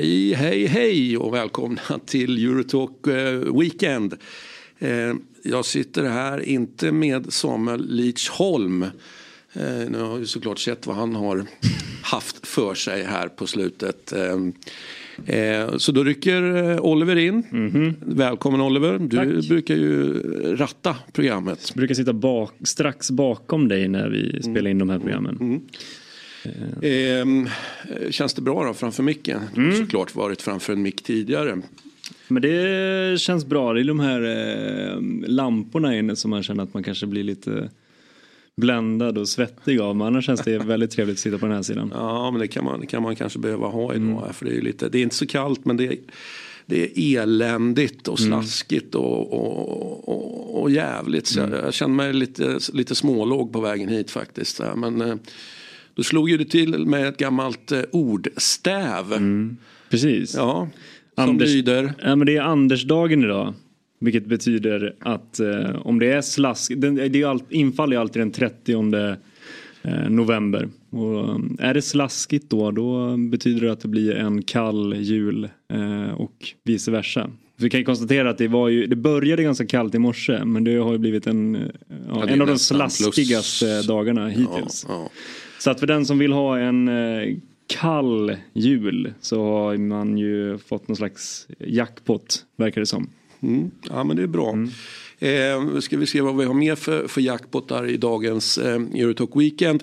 Hej, hej, hej och välkomna till Eurotalk eh, Weekend. Eh, jag sitter här, inte med Samuel Leach Holm. Eh, nu har vi såklart sett vad han har haft för sig här på slutet. Så då rycker Oliver in. Mm -hmm. Välkommen Oliver. Du Tack. brukar ju ratta programmet. Jag brukar sitta bak, strax bakom dig när vi spelar in de här programmen. Mm. Eh, känns det bra då framför micken? Du har mm. såklart varit framför en mick tidigare. Men det känns bra. Det är de här eh, lamporna inne som man känner att man kanske blir lite bländad och svettig av. Men annars känns det väldigt trevligt att sitta på den här sidan. Ja men det kan man, kan man kanske behöva ha idag. Mm. För det, är lite, det är inte så kallt men det är, det är eländigt och mm. slaskigt och, och, och, och jävligt. Så mm. jag känner mig lite, lite smålåg på vägen hit faktiskt. Men, eh, då slog ju det till med ett gammalt eh, ordstäv. Mm, precis. Ja, som Anders, lyder. Ja, men det är Andersdagen idag. Vilket betyder att eh, om det är slask, det, det är all, infall är alltid den 30 eh, november. Och um, är det slaskigt då, då betyder det att det blir en kall jul eh, och vice versa. Vi kan ju konstatera att det, var ju, det började ganska kallt i morse men det har ju blivit en, ja, ja, en av de slaskigaste plus... dagarna hittills. Ja, så att för den som vill ha en eh, kall jul så har man ju fått någon slags jackpot verkar det som. Mm. Ja men det är bra. Mm. Eh, ska vi se vad vi har mer för, för jackpotar i dagens eh, Eurotalk Weekend.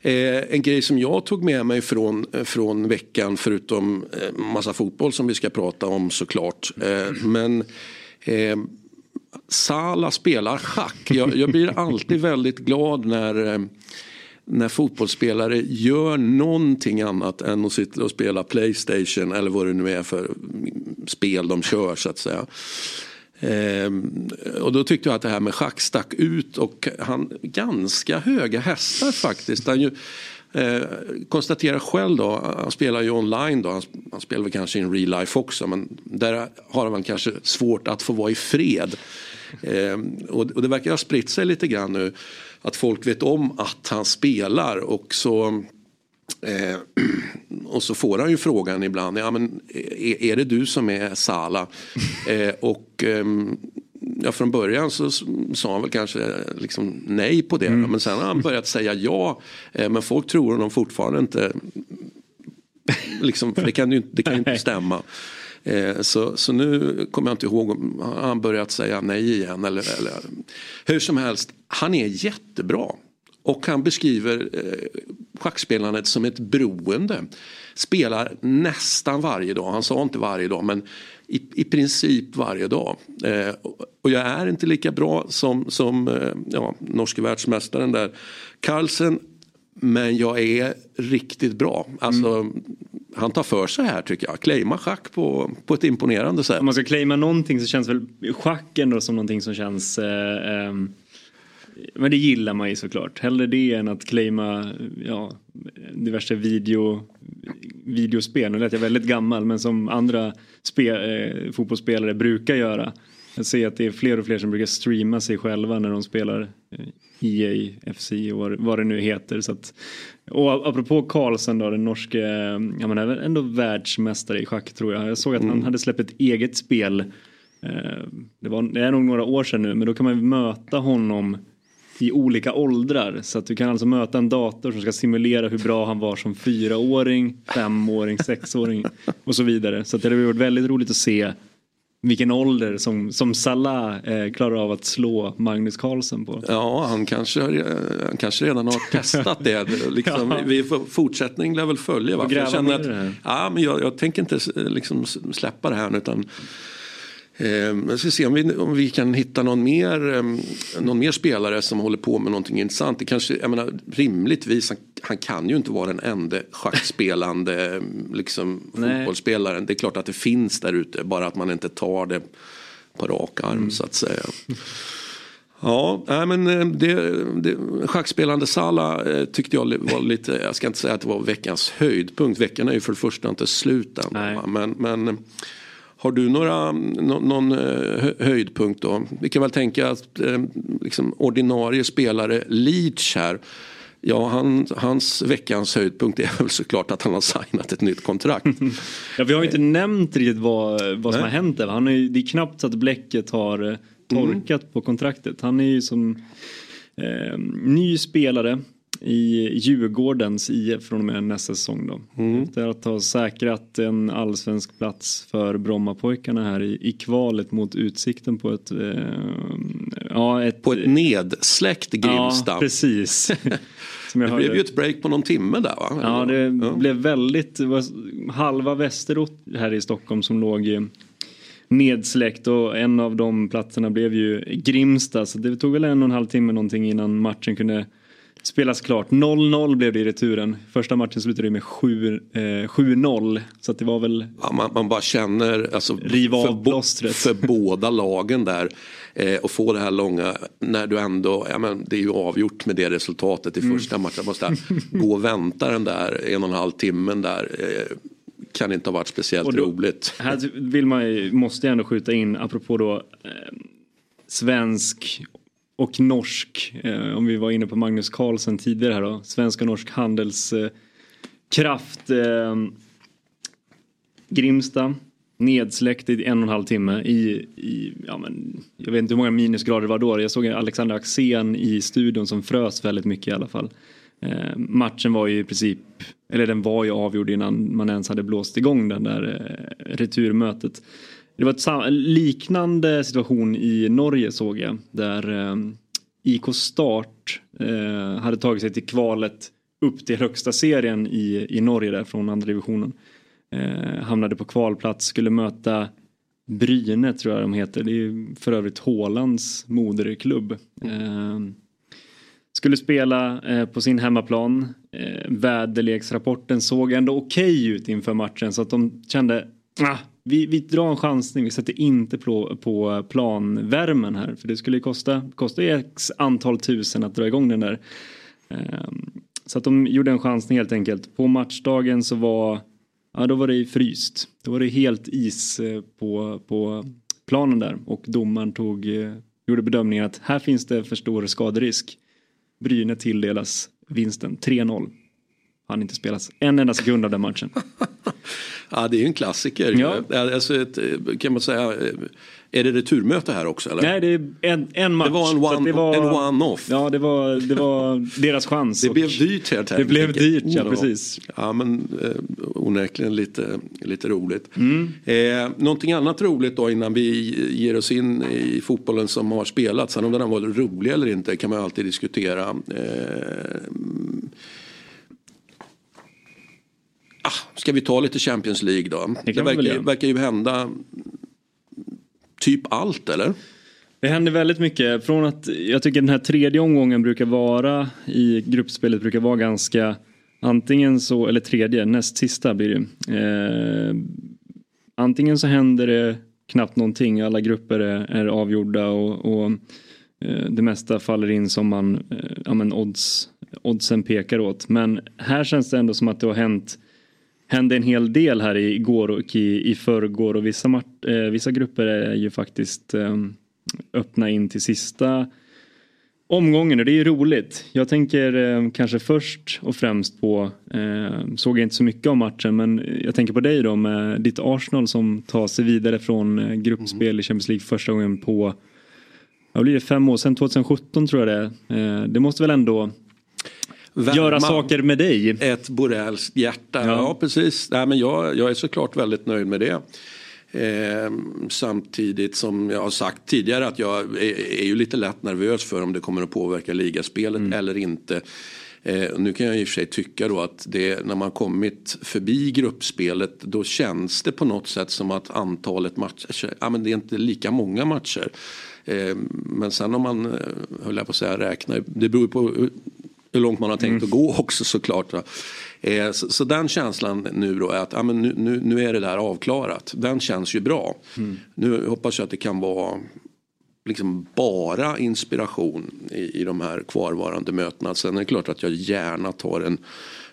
Eh, en grej som jag tog med mig från, eh, från veckan förutom eh, massa fotboll som vi ska prata om såklart. Eh, men eh, Sala spelar schack. Jag, jag, blir alltid väldigt glad när eh, när fotbollsspelare gör någonting annat än att sitta och spela Playstation eller vad det nu är för spel de kör så att säga. Ehm, och då tyckte jag att det här med schack stack ut och han ganska höga hästar faktiskt. Han ju, eh, konstaterar själv då, han spelar ju online då, han, han spelar väl kanske i en real life också men där har han kanske svårt att få vara i fred. Ehm, och, och det verkar ha spritt sig lite grann nu att folk vet om att han spelar och så Eh, och så får han ju frågan ibland, ja, men är, är det du som är Sala? Eh, och eh, ja, från början så sa han väl kanske liksom nej på det. Mm. Men sen har han börjat säga ja. Eh, men folk tror honom fortfarande inte. Liksom, för det kan ju det kan inte stämma. Eh, så, så nu kommer jag inte ihåg om han börjat säga nej igen. Eller, eller, hur som helst, han är jättebra. Och han beskriver eh, schackspelandet som ett beroende. Spelar nästan varje dag, han sa inte varje dag men i, i princip varje dag. Eh, och jag är inte lika bra som, som eh, ja, norske världsmästaren där. Carlsen men jag är riktigt bra. Alltså, mm han tar för sig här tycker jag. Claima schack på, på ett imponerande sätt. Om man ska claima någonting så känns väl schack ändå som någonting som känns eh, eh, men det gillar man ju såklart. Hellre det än att claima ja, diverse video, videospel. Nu lät jag väldigt gammal men som andra spe, eh, fotbollsspelare brukar göra. Jag ser att det är fler och fler som brukar streama sig själva när de spelar EA, eh, FC och vad, det nu heter. Så att, och apropå Karlsen då, den norske, ja men ändå världsmästare i schack tror jag. Jag såg att mm. han hade släppt ett eget spel. Eh, det, var, det är nog några år sedan nu men då kan man möta honom i olika åldrar. Så att du kan alltså möta en dator som ska simulera hur bra han var som fyraåring, femåring, sexåring och så vidare. Så det hade varit väldigt roligt att se vilken ålder som, som Salah eh, klarar av att slå Magnus Carlsen på. Ja, han kanske, han kanske redan har testat det. Liksom, ja. vi fortsättning lär väl följa. Va? Jag, känner att, ja, men jag, jag tänker inte liksom, släppa det här utan jag ska se om vi, om vi kan hitta någon mer, eh, någon mer spelare som håller på med någonting intressant. Det kanske, jag menar, rimligtvis, han, han kan ju inte vara den enda schackspelande liksom, fotbollsspelaren. Det är klart att det finns där ute, bara att man inte tar det på rak arm mm. så att säga. Ja, nej, men det, det, schackspelande Sala eh, tyckte jag var lite, jag ska inte säga att det var veckans höjdpunkt. Veckan är ju för det första inte slut än. Men, men Har du några, no, någon eh, höjdpunkt då? Vi kan väl tänka att eh, liksom ordinarie spelare Leach här Ja, han, hans veckans höjdpunkt är väl såklart att han har signat ett nytt kontrakt. ja, vi har ju inte nämnt riktigt vad, vad som Nej. har hänt där. Han är, det är knappt så att bläcket har eh, torkat mm. på kontraktet. Han är ju som eh, ny spelare i Djurgårdens IF från och med nästa säsong då. Mm. Efter att ha säkrat en allsvensk plats för Brommapojkarna här i, i kvalet mot Utsikten på ett... Eh, ja, ett på ett nedsläckt Grimsta. Ja, precis. det blev hörde. ju ett break på någon timme där va? Ja, det ja. blev väldigt... Det var halva Västerort här i Stockholm som låg nedsläckt och en av de platserna blev ju Grimsta så det tog väl en och en halv timme någonting innan matchen kunde spelas klart. 0-0 blev det i returen. Första matchen slutade med 7-0. Eh, så det var väl... Ja, man, man, bara känner alltså, riva av plåstret. För båda lagen där. Eh, och få det här långa, när du ändå, ja, men det är ju avgjort med det resultatet i mm. första matchen. Man måste gå och vänta den där en och en halv timmen där. Eh, kan inte ha varit speciellt då, roligt. Här vill man, måste jag ändå skjuta in, apropå då eh, svensk och norsk, eh, om vi var inne på Magnus Carlsen tidigare här då, svensk och norsk handelskraft. Eh, Grimsta, nedsläckt i en och en halv timme i, i ja men, jag vet inte hur många minusgrader det var då. Jag såg Alexander Axén i studion som frös väldigt mycket i alla fall. Eh, matchen var ju i princip, eller den var ju avgjord innan man ens hade blåst igång den där eh, returmötet. Det var en liknande situation i Norge såg jag. Där eh, IK Start eh, hade tagit sig till kvalet upp till högsta serien i, i Norge där från andra divisionen. Eh, hamnade på kvalplats, skulle möta Bryne tror jag de heter. Det är för övrigt Hålands moderklubb. Eh, skulle spela eh, på sin hemmaplan. Eh, väderleksrapporten såg ändå okej okay ut inför matchen så att de kände ah, vi, vi drar en chansning, vi sätter inte på, på planvärmen här för det skulle kosta, kosta x antal tusen att dra igång den där. Ehm, så att de gjorde en chansning helt enkelt. På matchdagen så var, ja då var det fryst. Då var det helt is eh, på, på planen där och domaren tog, eh, gjorde bedömningen att här finns det för stor skaderisk. Bryne tilldelas vinsten 3-0. Han inte spelas en enda sekund av den matchen. Ja, det är ju en klassiker. Ja. Alltså ett, kan man säga, är det returmöte här också? Eller? Nej, det är en, en match. Det var en one-off. En one ja, det var, det var deras chans. Det blev dyrt helt enkelt. Det blev dyrt, ja, precis. Ja, men eh, onekligen lite, lite roligt. Mm. Eh, någonting annat roligt då innan vi ger oss in i fotbollen som har spelats. Sen om den var rolig eller inte kan man alltid diskutera. Eh, Ah, ska vi ta lite Champions League då? Det, det verkar, verkar ju hända typ allt eller? Det händer väldigt mycket. Från att jag tycker den här tredje omgången brukar vara i gruppspelet brukar vara ganska antingen så, eller tredje, näst sista blir det. Eh, antingen så händer det knappt någonting, alla grupper är, är avgjorda och, och eh, det mesta faller in som man, eh, ja men odds, oddsen pekar åt. Men här känns det ändå som att det har hänt hände en hel del här igår och i, i förrgår och vissa, eh, vissa grupper är ju faktiskt eh, öppna in till sista omgången och det är ju roligt. Jag tänker eh, kanske först och främst på, eh, såg jag inte så mycket av matchen men jag tänker på dig då med ditt Arsenal som tar sig vidare från eh, gruppspel mm. i Champions League första gången på, vad blir det, fem år sedan, 2017 tror jag det är. Eh, det måste väl ändå göra saker med dig. Ett Borrells hjärta, ja, ja precis. Nej, men jag, jag är såklart väldigt nöjd med det. Eh, samtidigt som jag har sagt tidigare att jag är, är, ju lite lätt nervös för om det kommer att påverka ligaspelet mm. eller inte. Eh, nu kan jag i och för sig tycka då att det, när man kommit förbi gruppspelet då känns det på något sätt som att antalet matcher, ja men det är inte lika många matcher. Eh, men sen om man, eh, höll jag på att säga, räknar, det beror på hur långt man har tänkt mm. att gå också såklart. Eh, så, så, den känslan nu då är att ja, men nu, nu, nu, är det där avklarat. Den känns ju bra. Mm. Nu hoppas jag att det kan vara liksom bara inspiration i, i de här kvarvarande mötena. Sen är det klart att jag gärna tar en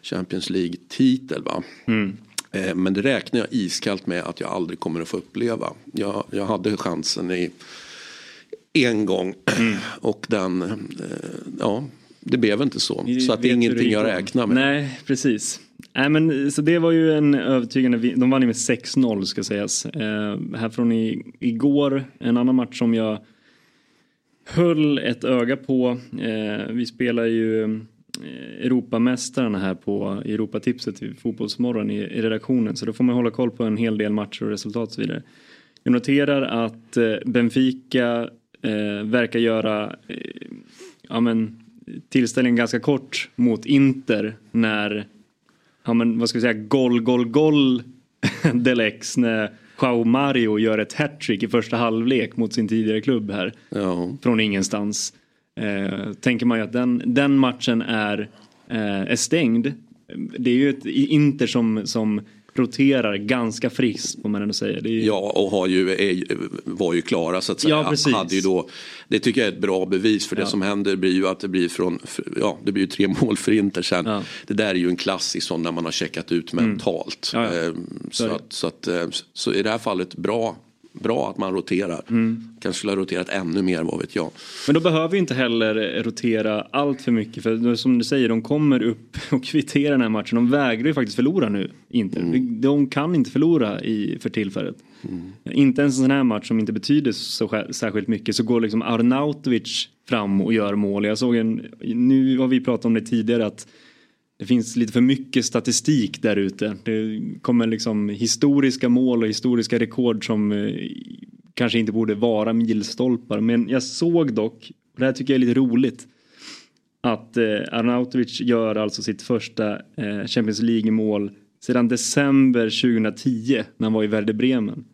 Champions League-titel. Va? Mm. Eh, men det räknar jag iskallt med att jag aldrig kommer att få uppleva. Jag, jag hade chansen i en gång mm. och den, eh, ja, det blev inte så. Så att det är ingenting jag räknar med. Nej, precis. Nej, men, så det var ju en övertygande, de vann ju med 6-0 ska sägas. Eh, här från i, igår, en annan match som jag höll ett öga på. Eh, vi spelar ju eh, Europamästarna här på Europatipset i Fotbollsmorgon i, i redaktionen så då får man hålla koll på en hel del matcher och resultat och så vidare. Jag noterar att eh, Benfica eh, verkar göra eh, ja, men, tillställningen ganska kort mot Inter när ja men vad ska vi säga, gol, gol, gol Delex när Joao Mario gör ett hattrick i första halvlek mot sin tidigare klubb här. Ja. Från ingenstans. Eh, tänker man ju att den, den matchen är, eh, är stängd. Det är ju ett Inter som, som roterar ganska friskt får man ändå säga. Ju... Ja och har ju, är, var ju klara så att säga. Ja, precis. Hade ju då, det tycker jag är ett bra bevis för det som händer blir ju att det blir från, ja det blir ju tre mål för Inter sen. Ja. Det där är ju en klassisk sån när man har checkat ut mm. mentalt. Mm. Så, att, så, att, eh, så i det här fallet bra bra att man roterar. Mm. Kanske skulle ha roterat ännu mer, vad vet jag. Men då behöver vi inte heller rotera allt för mycket. För som du säger, de kommer upp och kvitterar den här matchen. De vägrar ju faktiskt förlora nu, Inter. Mm. De kan inte förlora i, för tillfället. Mm. Inte ens en sån här match som inte betyder så särskilt mycket så går liksom Arnautovic fram och gör mål. Jag såg en, nu har vi pratat om det tidigare att det finns lite för mycket statistik där ute. Det kommer liksom historiska mål och historiska rekord som eh, kanske inte borde vara milstolpar. Men jag såg dock, och det här tycker jag är lite roligt, att eh, Arnautovic gör alltså sitt första eh, Champions League-mål sedan december 2010 när han var i Werder Bremen.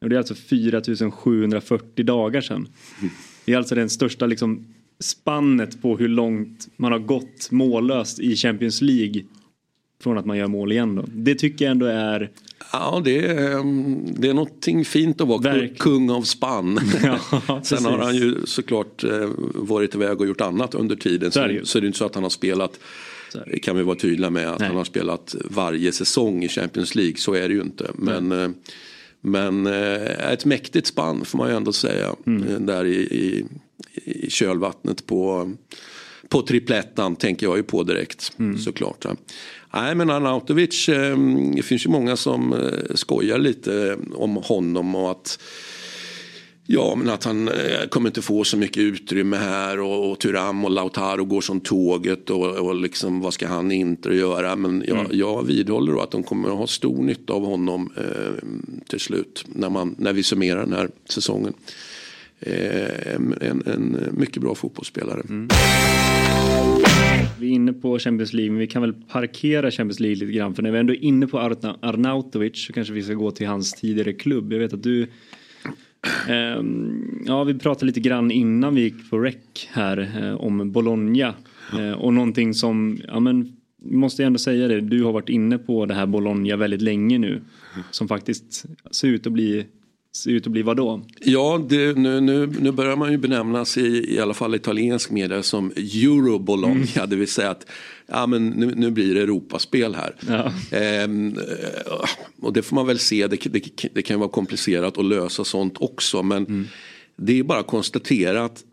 Och det är alltså 4740 dagar sedan. Det är alltså den största liksom, spannet på hur långt man har gått mållöst i Champions League från att man gör mål igen då. Det tycker jag ändå är Ja, det är, det är någonting fint att vara Verkligen. kung av spann. Ja, Sen har han ju såklart eh, varit iväg och gjort annat under tiden. Så, så, så är det inte så att han har spelat, kan vi vara tydliga med, att Nej. han har spelat varje säsong i Champions League. Så är det ju inte. Men, eh, men eh, ett mäktigt spann får man ju ändå säga. Mm. Där i, i i kölvattnet på, på triplettan tänker jag ju på direkt mm. såklart. Nej men Arnautovic, ehm, det finns ju många som eh, skojar lite om honom och att Ja, men att han eh, kommer inte få så mycket utrymme här och, och Turam och Lautaro går som tåget och, och liksom, vad ska han inte göra? Men jag, mm. jag vidhåller då att de kommer att ha stor nytta av honom eh, till slut när, man, när vi summerar den här säsongen. Eh, en, en, en, mycket bra fotbollsspelare. Mm. Vi är inne på Champions League men vi kan väl parkera Champions League lite grann för när vi ändå är inne på Arnautovic så kanske vi ska gå till hans tidigare klubb. Jag vet att du ehm, ja, vi pratade lite grann innan vi gick på rec här eh, om Bologna. Eh, och någonting som, ja men, måste jag ändå säga det, du har varit inne på det här Bologna väldigt länge nu. Som faktiskt ser ut att bli ser ut att bli vadå? Ja, det, nu, nu, nu börjar man ju benämnas i, i alla fall italiensk media som Euro Bologna. Mm. Det vill säga att ja, men nu, nu blir det Europaspel här. Ja. Ehm, och det får man väl se, det, det, det, kan vara komplicerat att lösa sånt också. Men mm. det är bara att konstatera att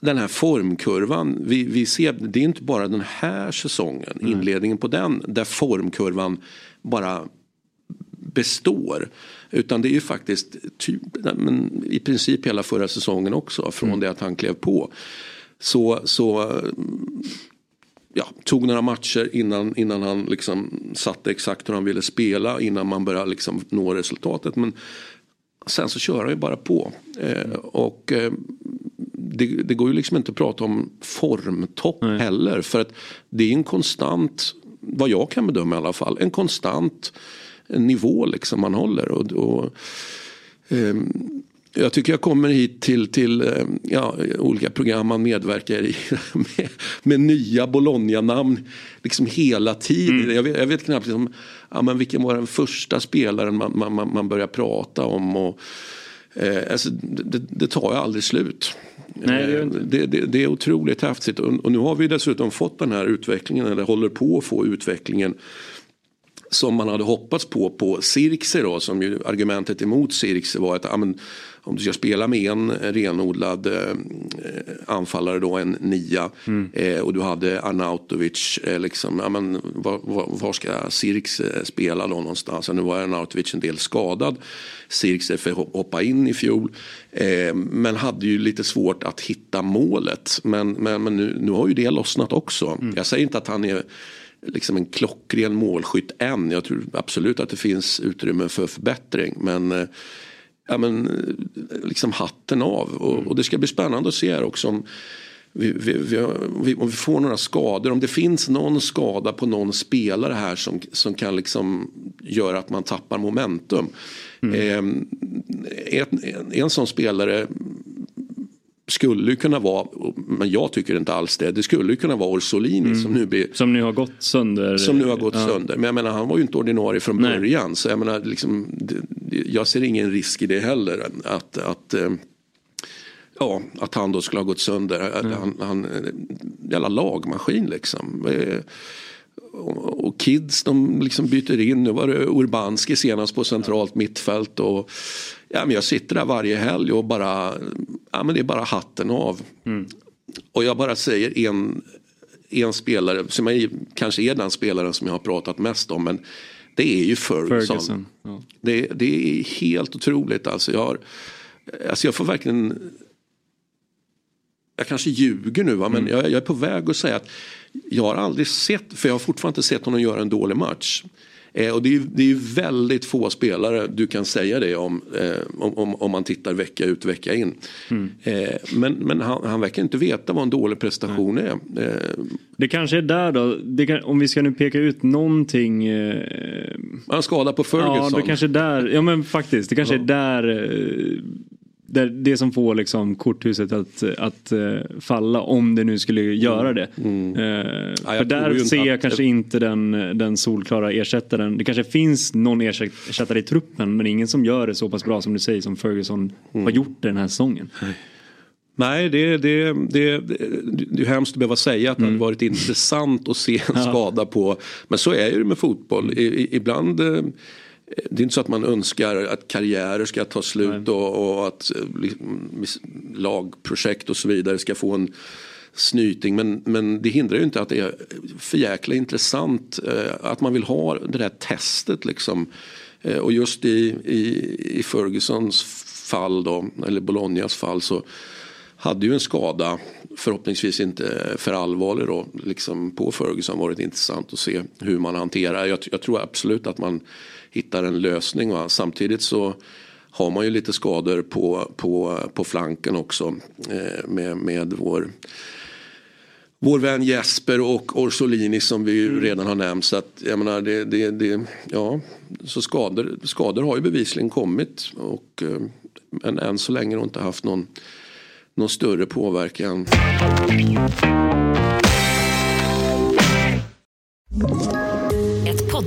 den här formkurvan, vi, vi ser, det är inte bara den här säsongen, mm. inledningen på den, där formkurvan bara består. Utan det är ju faktiskt typ, men i princip hela förra säsongen också från mm. det att han klev på. Så, så ja, tog några matcher innan, innan han liksom satte exakt hur han ville spela innan man började liksom nå resultatet. Men sen så kör han ju bara på. Eh, och eh, det, det, går ju liksom inte att prata om formtopp Nej. heller. För att det är en konstant, vad jag kan bedöma i alla fall, en konstant nivå liksom man håller. Och, och eh, jag tycker jag kommer hit till, till eh, ja, olika program man medverkar i med, med nya Bologna-namn liksom hela tiden. Mm. Jag, vet, jag, vet, knappt liksom, ja, men vilken var den första spelaren man, man, man börjar prata om. Och, eh, alltså, det, det, tar ju aldrig slut. Nej, det, det, det, det, är otroligt häftigt och, och nu har vi dessutom fått den här utvecklingen eller håller på att få utvecklingen som man hade hoppats på på Sirkse då som ju argumentet emot Sirkse var att ja, men, om du ska spela med en renodlad eh, anfallare då, en nia mm. eh, och du hade Arnautovic, eh, liksom, ja, men, var, var, var ska Sirks eh, spela då någonstans? nu var Arnautovic en del skadad. Sirks för hoppa in i fjol. Eh, men hade ju lite svårt att hitta målet. Men, men, men nu, nu har ju det lossnat också. Mm. Jag säger inte att han är liksom en klockren målskytt än. Jag tror absolut att det finns utrymme för förbättring. Men eh, ja, men, liksom hatten av. Och, och, det ska bli spännande att se här också om vi, vi, vi, om vi får några skador. Om det finns någon skada på någon spelare här som, som kan liksom göra att man tappar momentum. Mm. Eh, en, en, en sån spelare skulle ju kunna vara, men jag tycker inte alls det, det skulle ju kunna vara Orsolini mm. som nu blir... Som nu har gått sönder. Som nu har gått ja. sönder. Men jag menar han var ju inte ordinarie från Nej. början. Så jag menar liksom, jag ser ingen risk i det heller. Att, att, eh, ja, att han då skulle ha gått sönder. Mm. Han, han, jävla lagmaskin liksom. Och kids de liksom byter in. Nu var det Urbanski senast på centralt mittfält. Och, ja, men jag sitter där varje helg och bara, ja, men det är bara hatten av. Mm. Och jag bara säger en, en spelare som är, kanske är den spelaren som jag har pratat mest om. Men det är ju Ferguson. Ferguson ja. det, det, är helt otroligt. Alltså jag, har, alltså jag får verkligen jag kanske ljuger nu va? men mm. jag, jag, är på väg att säga att jag har aldrig sett, för jag har fortfarande inte sett honom göra en dålig match. Eh, och det är, det är väldigt få spelare du kan säga det om, eh, om, om, man tittar vecka ut vecka in. Mm. Eh, men men han, han verkar inte veta vad en dålig prestation mm. är. Eh, det kanske är där då, kan, om vi ska nu peka ut någonting. Eh, han skadar på Ferguson. Ja, det kanske är där, ja men faktiskt, det kanske ja. är där eh, det, det som får liksom korthuset att, att uh, falla om det nu skulle göra mm. det. Mm. Uh, ja, för där ser jag kanske inte den, den solklara ersättaren. Det kanske finns någon ersättare i truppen men ingen som gör det så pass bra som du säger som Ferguson mm. har gjort den här säsongen. Nej, det, det, det, det är hemskt att behöva säga att det mm. hade varit intressant att se en skada på. Men så är det med fotboll. I, ibland eh, det är inte så att man önskar att karriärer ska ta slut och, och, att liksom, lagprojekt och så vidare ska få en snyting. Men, men det hindrar ju inte att det är för jäkla intressant eh, att man vill ha det där testet liksom. Eh, och just i, i, i Fergusons fall då, eller Bolognas fall så hade ju en skada, förhoppningsvis inte för allvarlig då, liksom på Ferguson varit intressant att se hur man hanterar. Jag, jag tror absolut att man hittar en lösning. Va? Samtidigt så har man ju lite skador på, på, på flanken också eh, med, med vår vår vän Jesper och Orsolini som vi mm. redan har nämnt. Så att, jag menar, det, det, det, ja, så skador, skador har ju bevisligen kommit. Och, eh, men än så länge har inte haft någon, någon större påverkan.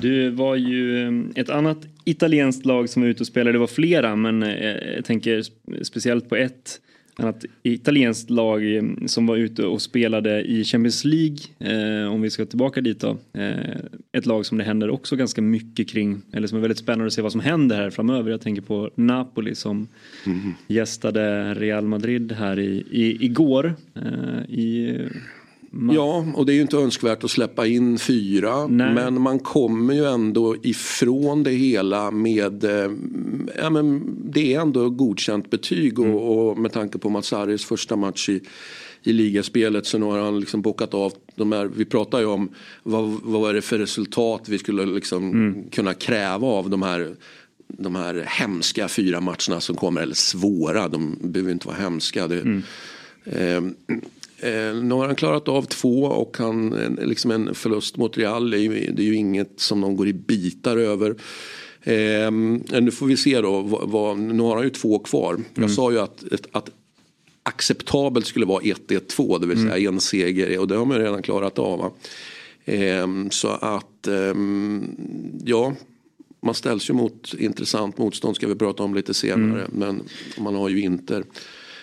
Du var ju eh, ett annat italienskt lag som var ute och spelade. Det var flera men eh, jag tänker speciellt på ett annat italienskt lag eh, som var ute och spelade i Champions League. om vi ska tillbaka dit då. ett lag som det händer också ganska mycket kring. Eller som är väldigt spännande att se vad som händer här framöver. Jag tänker på Napoli som mm. gästade Real Madrid här i, i igår. i man... Ja, och det är ju inte önskvärt att släppa in fyra. Nej. Men man kommer ju ändå ifrån det hela med, eh, ja men det är ändå godkänt betyg mm. och, och, med tanke på Mazzaris första match i, i ligaspelet så nu har han liksom bockat av de här, vi pratar ju om vad, vad är det för resultat vi skulle liksom mm. kunna kräva av de här de här hemska fyra matcherna som kommer, eller svåra, de behöver inte vara hemska. Det, mm. Eh, nu har han klarat av två och han, liksom en förlust mot Real, det är, ju, det är ju inget som de går i bitar över. Eh, nu får vi se då, vad, vad, nu har han ju två kvar. Mm. Jag sa ju att, att acceptabelt skulle vara 1-1-2, det vill säga mm. en seger och det har man redan klarat av. Eh, så att, eh, ja, man ställs ju mot intressant motstånd ska vi prata om lite senare. Mm. Men man har ju Inter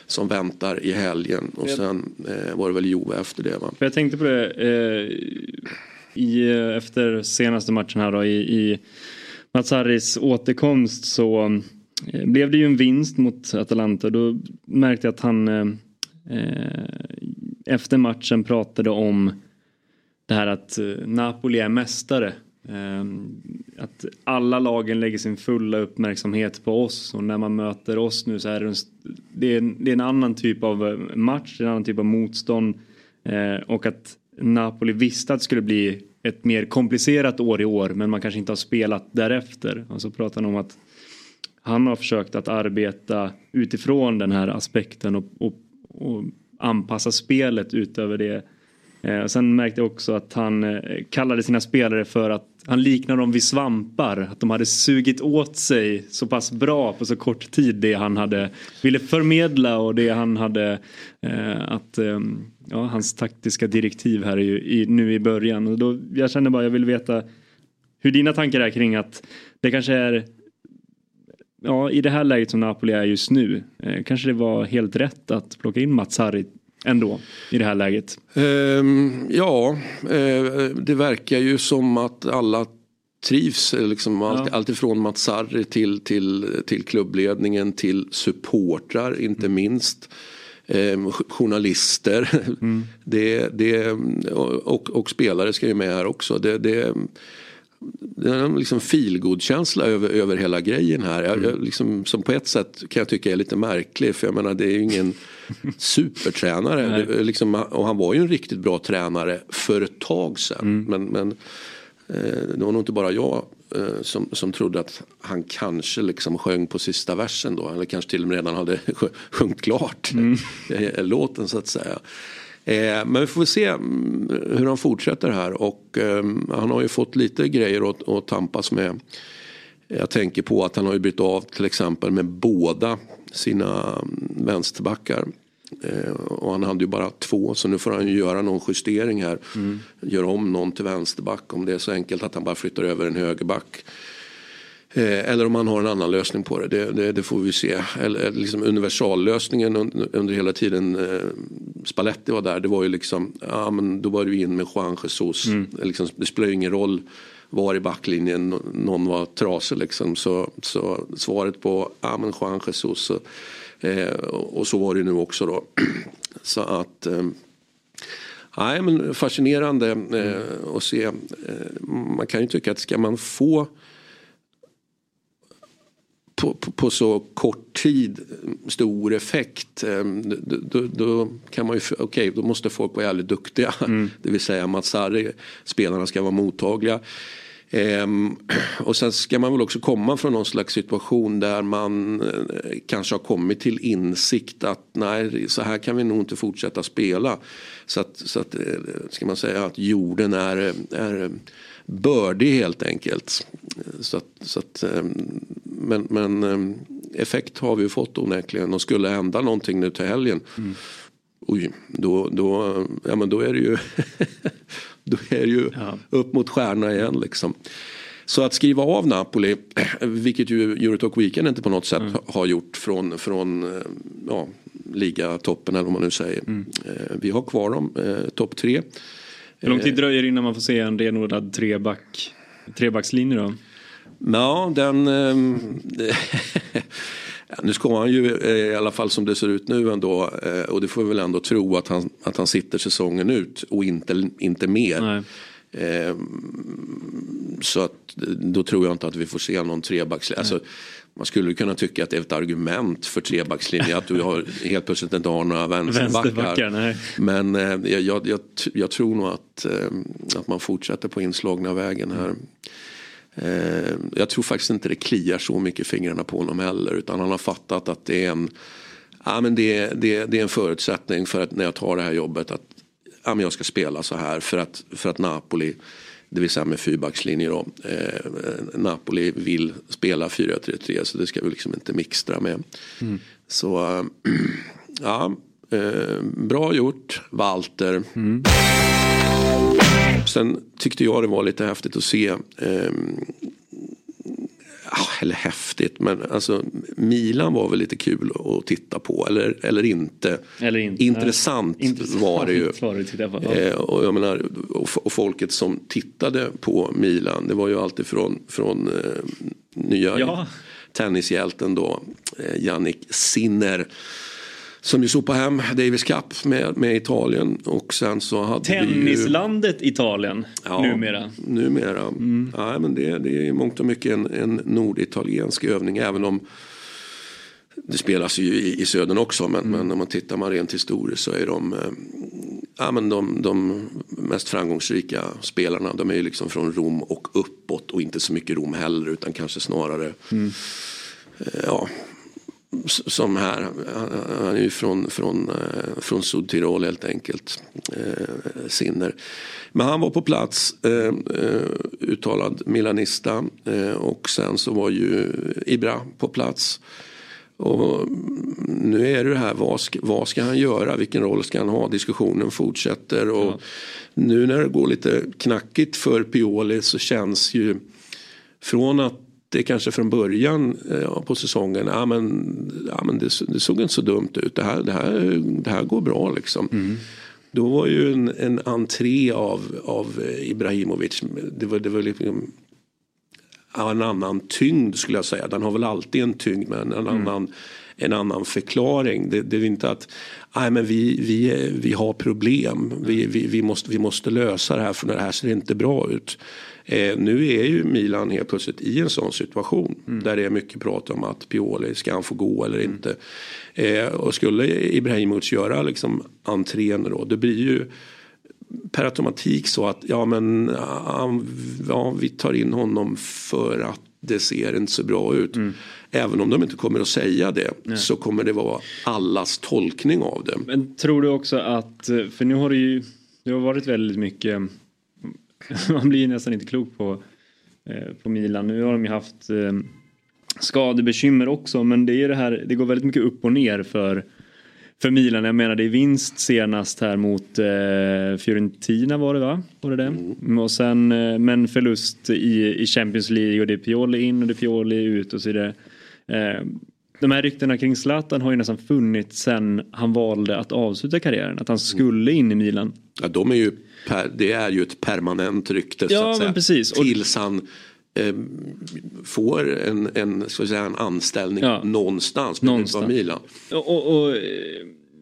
som väntar i helgen och sen eh, var det väl Juve efter det va? Jag tänkte på det eh, i, efter senaste matchen här då i, i Mats Harris återkomst så eh, blev det ju en vinst mot Atalanta. Då märkte jag att han eh, eh efter matchen pratade om det här att eh, Napoli är mästare Ehm, att alla lagen lägger sin fulla uppmärksamhet på oss och när man möter oss nu så är det en, det är en, det är en annan typ av eh, match, en annan typ av motstånd eh, och att Napoli visste att det skulle bli ett mer komplicerat år i år men man kanske inte har spelat därefter. Och så pratar han om att han har försökt att arbeta utifrån den här aspekten och, och, och anpassa spelet utöver det. Eh, sen märkte jag också att han eh, kallade sina spelare för att han liknar dem vid svampar. Att de hade sugit åt sig så pass bra på så kort tid det han hade ville förmedla och det han hade eh, att eh, ja, hans taktiska direktiv här är ju i, nu i början. Och då, jag känner bara jag vill veta hur dina tankar är kring att det kanske är Ja, i det här läget som Napoli är just nu eh, kanske det var helt rätt att plocka in Mats Harry ändå i det här läget? Um, ja, uh, det verkar ju som att alla trivs. Liksom ja. allt, ifrån Mats Sarri till, till, till klubbledningen till supportrar inte mm. minst. Eh, journalister mm. det, det, och, och, spelare ska ju med här också. Det, det, det är en liksom feelgood-känsla över, över hela grejen här. Jag, jag, liksom, som på ett sätt kan jag tycka är lite märklig för jag menar det är ju ingen supertränare. Det, liksom, och han var ju en riktigt bra tränare för ett tag sedan. Mm. Men, men eh, det var nog inte bara jag eh, som, som trodde att han kanske liksom sjöng på sista versen då. Eller kanske till och med redan hade sjungit klart mm. låten så att säga. Eh, men vi får se mm, hur han fortsätter här och eh, han har ju fått lite grejer att, att tampas med. Jag tänker på att han har ju bytt av till exempel med båda sina mm, vänsterbackar. Eh, och han hade ju bara två så nu får han ju göra någon justering här. Mm. Göra om någon till vänsterback om det är så enkelt att han bara flyttar över en högerback. Eh, eller om man har en annan lösning på det, det, det, det får vi se. Eller, liksom universallösningen under, hela tiden eh, Spalletti var där, det var ju liksom, ja men då var du in med Juan Jesus. Mm. Liksom, det spelar ju ingen roll var i backlinjen någon var trasig liksom. Så, så svaret på, ja men Juan Jesus. Eh, och så var det nu också då. så att eh, Nej men fascinerande eh, att se. Eh, man kan ju tycka att ska man få på, på, på, så kort tid stor effekt. Ehm, då, då kan man ju, okej okay, då måste folk vara jävligt duktiga. Mm. Det vill säga Mats Sarri, spelarna ska vara mottagliga. Ehm, och sen ska man väl också komma från någon slags situation där man eh, kanske har kommit till insikt att nej så här kan vi nog inte fortsätta spela. Så att, så att eh, ska man säga att jorden är, är bördig helt enkelt. Så att, så att, ehm, men, men ehm, effekt har vi ju fått onekligen och skulle hända någonting nu till helgen. Mm. Oj, då, då, ja, men då är det ju, då är det ju ja. upp mot stjärna igen liksom. Så att skriva av Napoli, vilket ju Eurotalk Weekend inte på något sätt mm. har gjort från, från eh, ja, ligatoppen eller vad man nu säger. Mm. Eh, vi har kvar dem, eh, topp tre. Hur lång tid dröjer det innan man får se en renodlad treback, trebackslinje då? Ja, den... Eh, nu ska han ju eh, i alla fall som det ser ut nu ändå eh, och det får vi väl ändå tro att han, att han sitter säsongen ut och inte, inte mer. Eh, så att, då tror jag inte att vi får se någon trebackslinje. Alltså, man skulle kunna tycka att det är ett argument för trebackslinje att du har, helt plötsligt inte har några vänsterbackar. Men eh, jag, jag, jag, tror nog att, eh, att man fortsätter på inslagna vägen här. Eh, jag tror faktiskt inte det kliar så mycket i fingrarna på honom heller utan han har fattat att det är en ja, men det, det, det är en förutsättning för att när jag tar det här jobbet att ja, men jag ska spela så här för att, för att Napoli det vill säga med fyrbackslinje då. Eh, Napoli vill spela 4-3-3 så det ska vi liksom inte mixtra med. Mm. Så äh, ja, eh, bra gjort Walter. Mm. Sen tyckte jag det var lite häftigt att se eh, eller häftigt, men alltså Milan var väl lite kul att titta på. Eller, eller inte. Eller inte. Intressant, Intressant var det ju. Var det eh, och, jag menar, och, och, folket som tittade på Milan, det var ju alltid från, från eh, nya ja. tennishjälten då, eh, Jannik Sinner som ju sopade hem Davis Cup med, med Italien. Och sen så hade Tennislandet ju, Italien ja, numera. Numera. Mm. Ja, men det, det är i mångt och mycket en, en norditaliensk övning även om det spelas ju i, i södern också men, mm. men om man tittar man rent historiskt så är de, eh, ja, men de, de mest framgångsrika spelarna de är ju liksom från Rom och uppåt och inte så mycket Rom heller utan kanske snarare mm. ja, som här. Han är ju från, från, eh, från Sudtirol helt enkelt. Eh, Sinner. Men han var på plats, eh, eh, uttalad milanista. Eh, och sen så var ju Ibra på plats. Och nu är det här, vad ska, vad ska han göra? Vilken roll ska han ha? Diskussionen fortsätter. Och ja. nu när det går lite knackigt för Pioli så känns ju från att det kanske från början ja, på säsongen, ja men, ja, men det, det, såg inte så dumt ut. Det här, det här, det här går bra liksom. Mm. Då var ju en, en entré av, av Ibrahimovic, det var, det var liksom en annan tyngd skulle jag säga. Den har väl alltid en tyngd men en, mm. annan, en annan förklaring. Det, det är inte att nej, men vi, vi, vi har problem, vi, vi, vi, måste, vi måste lösa det här för det här ser inte bra ut. Eh, nu är ju Milan helt plötsligt i en sån situation mm. där det är mycket prat om att Pioli ska han få gå eller mm. inte. Eh, och skulle Ibrahimovic göra liksom entrén då, det blir ju per automatik så att ja men ja, vi tar in honom för att det ser inte så bra ut. Mm. Även om de inte kommer att säga det Nej. så kommer det vara allas tolkning av det. Men tror du också att, för nu har det ju det har varit väldigt mycket man blir nästan inte klok på, eh, på Milan. Nu har de ju haft eh, skadebekymmer också men det är det här, det går väldigt mycket upp och ner för för Milan. Jag menar det är vinst senast här mot eh, Fiorentina var det va? Var det det? Mm. Och sen, eh, men förlust i, i Champions League och det är Pioli in och det är Pioli ut och så vidare. Eh, de här ryktena kring Zlatan har ju nästan funnits sen han valde att avsluta karriären. Att han skulle in i Milan. Ja, de är ju per, det är ju ett permanent rykte ja, så att säga. Precis. Tills han eh, får en, en, ska säga, en anställning ja. någonstans. någonstans. Milan. Och, och, och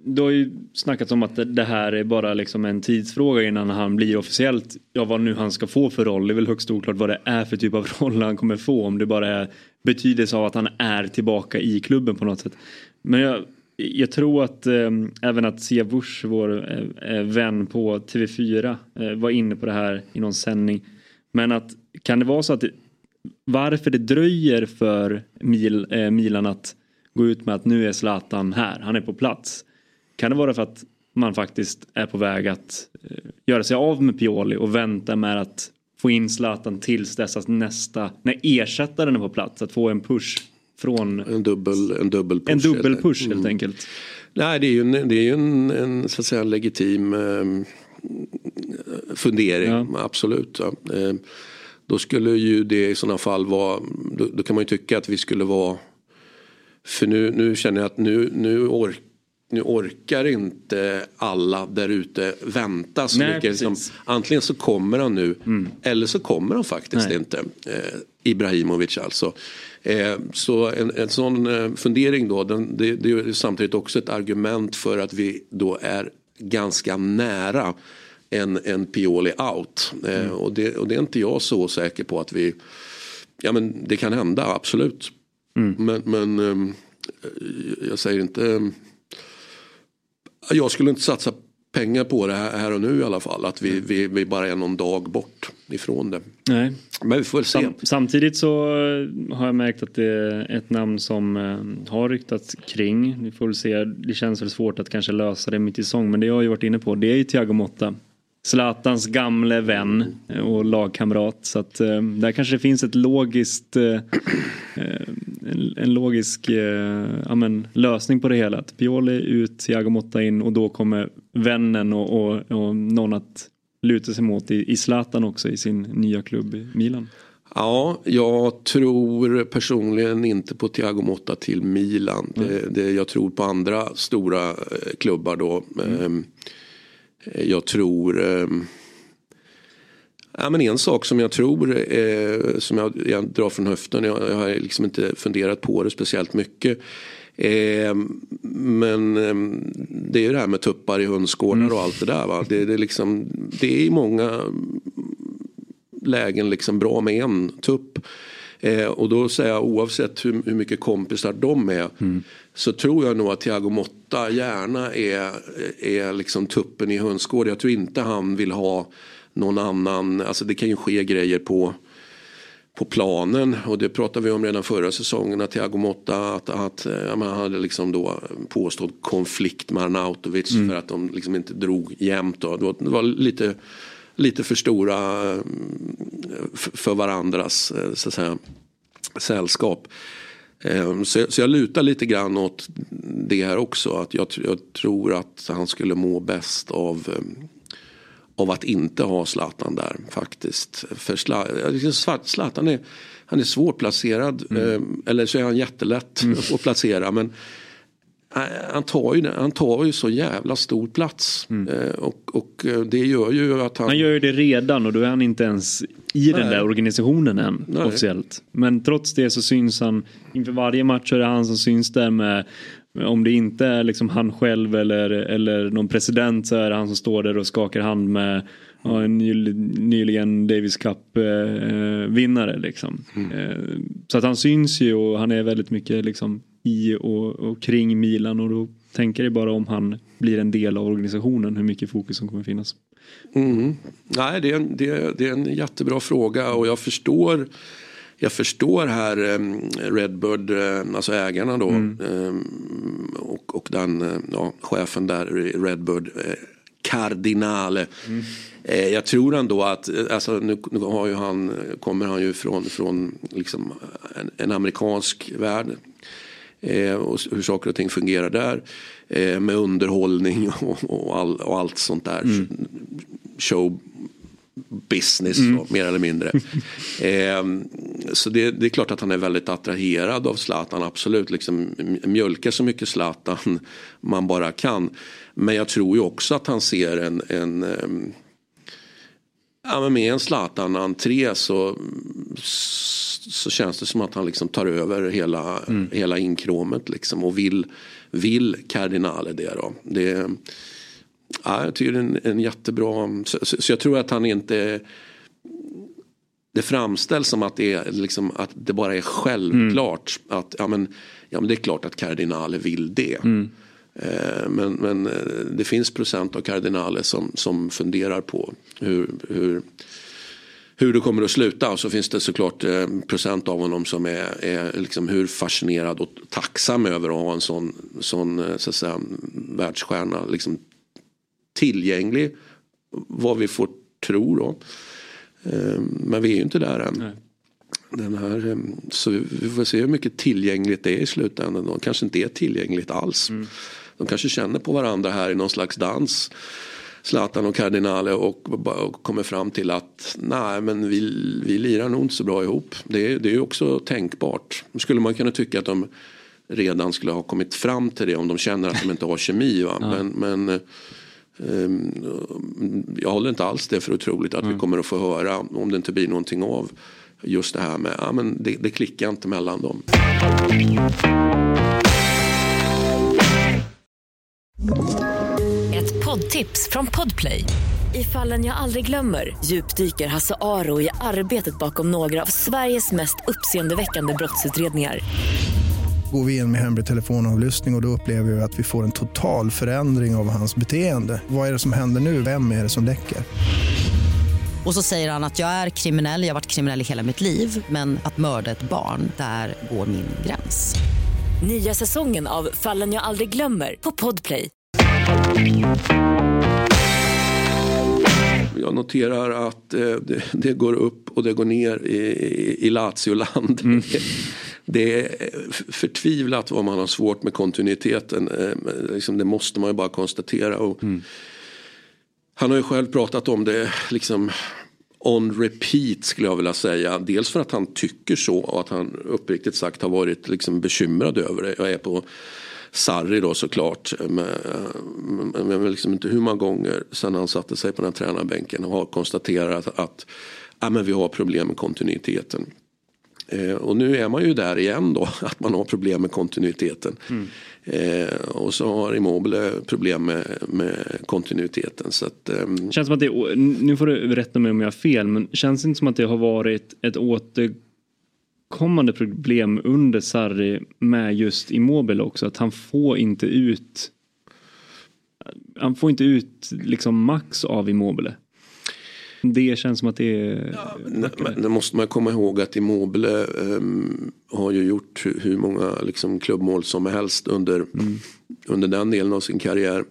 du har ju snackat om att det här är bara liksom en tidsfråga innan han blir officiellt, ja vad nu han ska få för roll. Det är väl högst oklart vad det är för typ av roll han kommer få. Om det bara är betydelse av att han är tillbaka i klubben på något sätt. Men jag, jag tror att eh, även att Sia Bush, vår eh, eh, vän på TV4, eh, var inne på det här i någon sändning. Men att kan det vara så att det, varför det dröjer för Mil, eh, Milan att gå ut med att nu är Zlatan här, han är på plats. Kan det vara för att man faktiskt är på väg att eh, göra sig av med Pioli och vänta med att få in Zlatan tills dess att nästa, när ersättaren är på plats, att få en push från... En dubbel, en dubbel push. En dubbel push helt mm. enkelt. Nej det är ju en, det är en, en, så att säga, legitim eh, fundering, ja. absolut. Ja. Eh, då skulle ju det i sådana fall vara, då, då, kan man ju tycka att vi skulle vara, för nu, nu känner jag att nu, nu orkar nu orkar inte alla där ute vänta så Nej, mycket. Liksom, antingen så kommer han nu mm. eller så kommer han faktiskt Nej. inte. Eh, Ibrahimovic alltså. Eh, så en, en sån eh, fundering då, den, det, det är samtidigt också ett argument för att vi då är ganska nära en, en Pioli out. Eh, mm. och, det, och det är inte jag så säker på att vi, ja men det kan hända absolut. Mm. Men, men eh, jag säger inte jag skulle inte satsa pengar på det här, och nu i alla fall. Att vi, vi, vi bara är någon dag bort ifrån det. Nej. Men vi får väl se. Sam, samtidigt så eh, har jag märkt att det är ett namn som eh, har ryktats kring. Vi får väl se. Det känns väl svårt att kanske lösa det mitt i säsong. Men det jag har ju varit inne på det är ju Thiago Motta. Zlatans gamle vän och lagkamrat. Så att eh, där kanske det finns ett logiskt, eh, en, en, logisk eh, ja, men, lösning på det hela. Att Pioli ut, Thiago Motta in och då kommer vännen och, och, och någon att luta sig mot i, i Zlatan också i sin nya klubb Milan. Ja, jag tror personligen inte på Thiago Motta till Milan. Mm. Det, det, jag tror på andra stora eh, klubbar då. Mm. Ehm, jag tror ehm, Ja, men en sak som jag tror, eh, som jag, jag, drar från höften, jag, jag, har liksom inte funderat på det speciellt mycket. Eh, men eh, det är ju det här med tuppar i hönsgårdar mm. och allt det där. Va? Det, det, liksom, det är i många lägen liksom bra med en tupp. Eh, och då säger jag oavsett hur, hur mycket kompisar de är mm. så tror jag nog att Thiago Motta gärna är, är liksom tuppen i hönsgård. Jag tror inte han vill ha någon annan, alltså det kan ju ske grejer på på planen och det pratade vi om redan förra säsongen att Thiago Motta att, att ja, man hade liksom då påstått konflikt med Arnautovic mm. för att de liksom inte drog jämnt. Då. Det var lite lite för stora eh, för varandras eh, så säga, sällskap. Eh, så, jag lutar lite grann åt det här också. Att jag, jag tror att han skulle må bäst av, av att inte ha Zlatan där faktiskt. För Zlatan är, han är svårplacerad. Mm. Eller så är han jättelätt mm. att placera. Men han tar, ju, han tar ju så jävla stor plats. Mm. Eh, och, och, eh, det gör ju att han... Han gör ju det redan och då är han inte ens i Nej. den där organisationen än Nej. officiellt. Men trots det så syns han, inför varje match är det han som syns där med om det inte är liksom han själv eller, eller någon president så är det han som står där och skakar hand med ja, en nyligen Davis Cup eh, vinnare. Liksom. Mm. Eh, så att han syns ju och han är väldigt mycket liksom i och, och kring Milan och då tänker jag bara om han blir en del av organisationen hur mycket fokus som kommer finnas. Mm. Nej, det är, en, det, är, det är en jättebra fråga och jag förstår jag förstår här um, Redbird, uh, alltså ägarna då mm. um, och, och den uh, ja, chefen där Redbird, Cardinale. Mm. Jag tror ändå att, alltså, nu, nu har ju han, kommer han ju från, från liksom en, en amerikansk värld eh, och hur saker och ting fungerar där. Eh, med underhållning och, och, all, och, allt sånt där. Mm. Show business mm. så, mer eller mindre. eh, så det, det, är klart att han är väldigt attraherad av Zlatan, absolut. Liksom, mjölka så mycket Zlatan man bara kan. Men jag tror ju också att han ser en, en um, Ja, men med en Zlatan-entré så, så känns det som att han liksom tar över hela, mm. hela inkråmet liksom och vill, vill Cardinale det då. Det, ja, jag tycker det är en, en jättebra, så, så, så, jag tror att han inte det framställs som att det, är liksom, att det bara är självklart mm. att ja men, ja men det är klart att Cardinale vill det. Mm. Eh, men, men eh, det finns procent av kardinaler som, som funderar på hur, hur, hur det kommer att sluta. Och så finns det såklart eh, procent av honom som är, är liksom hur fascinerad och tacksam över att ha en sån, sån så att säga, världsstjärna liksom, tillgänglig. Vad vi får tro då. Men vi är ju inte där än. Nej. Den här, så vi får se hur mycket tillgängligt det är i slutändan. Det kanske inte är tillgängligt alls. Mm. De kanske känner på varandra här i någon slags dans. Zlatan och Cardinale och, och kommer fram till att nej men vi, vi lirar nog inte så bra ihop. Det, det är ju också tänkbart. Skulle man kunna tycka att de redan skulle ha kommit fram till det om de känner att de inte har kemi. Va? Ja. Men, men um, jag håller inte alls det för otroligt att mm. vi kommer att få höra om det inte blir någonting av just det här med ja, men det, det klickar inte mellan dem. Ett poddtips från Podplay. I fallen jag aldrig glömmer djupdyker Hasse Aro i arbetet bakom några av Sveriges mest uppseendeväckande brottsutredningar går vi in med hemlig telefonavlyssning och, och då upplever vi att vi får en total förändring av hans beteende. Vad är det som händer nu? Vem är det som läcker? Och så säger han att jag är kriminell, jag har varit kriminell i hela mitt liv men att mörda ett barn, där går min gräns. Nya säsongen av Fallen jag aldrig glömmer på Podplay. Jag noterar att eh, det, det, går upp och det går ner i, i, i Lazio-land. Mm. Det är förtvivlat vad man har svårt med kontinuiteten. Eh, liksom det måste man ju bara konstatera. Och mm. Han har ju själv pratat om det liksom on repeat skulle jag vilja säga. Dels för att han tycker så och att han uppriktigt sagt har varit liksom bekymrad över det. Jag är på Sarri då såklart. Men, jag vet liksom inte hur många gånger sedan han satte sig på den här tränarbänken och har konstaterat att, att ja, men vi har problem med kontinuiteten. Eh, och nu är man ju där igen då, att man har problem med kontinuiteten. Mm. Eh, och så har Immobile eh, problem med, med kontinuiteten. Så att, eh, känns som att det, nu får du rätta mig om jag har fel, men känns det inte som att det har varit ett återkommande problem under Sarri med just Immobile också? Att han får inte ut han får inte ut liksom max av Immobile. Det känns som att det är... Ja, det måste man komma ihåg att Immobile um, har ju gjort hur många liksom, klubbmål som helst under, mm. under den delen av sin karriär.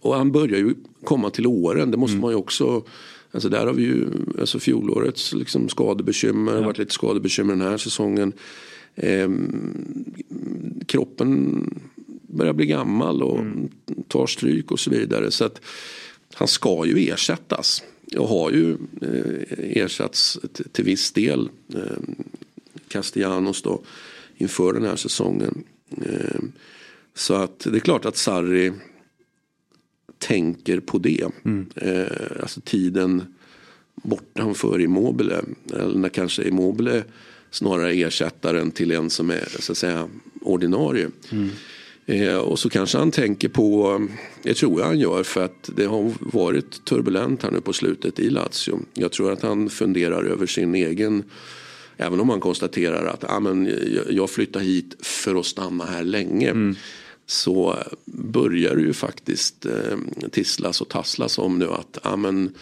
Och han börjar ju komma till åren, det måste mm. man ju också Alltså där har vi ju alltså fjolårets liksom skadebekymmer, ja. varit lite skadebekymmer den här säsongen. Eh, kroppen börjar bli gammal och mm. tar stryk och så vidare. Så att han ska ju ersättas och har ju eh, ersatts till viss del eh, Castellanos då inför den här säsongen. Eh, så att det är klart att Sarri tänker på det. Mm. Alltså tiden bortanför Immobile. Eller när kanske Immobile snarare ersättaren till en som är så att säga ordinarie. Mm. Eh, och så kanske han tänker på, det tror jag han gör för att det har varit turbulent här nu på slutet i Lazio. Jag tror att han funderar över sin egen, även om han konstaterar att ah, men, jag flyttar hit för att stanna här länge. Mm. Så börjar det ju faktiskt eh, tisslas och tasslas om nu att, ah, men,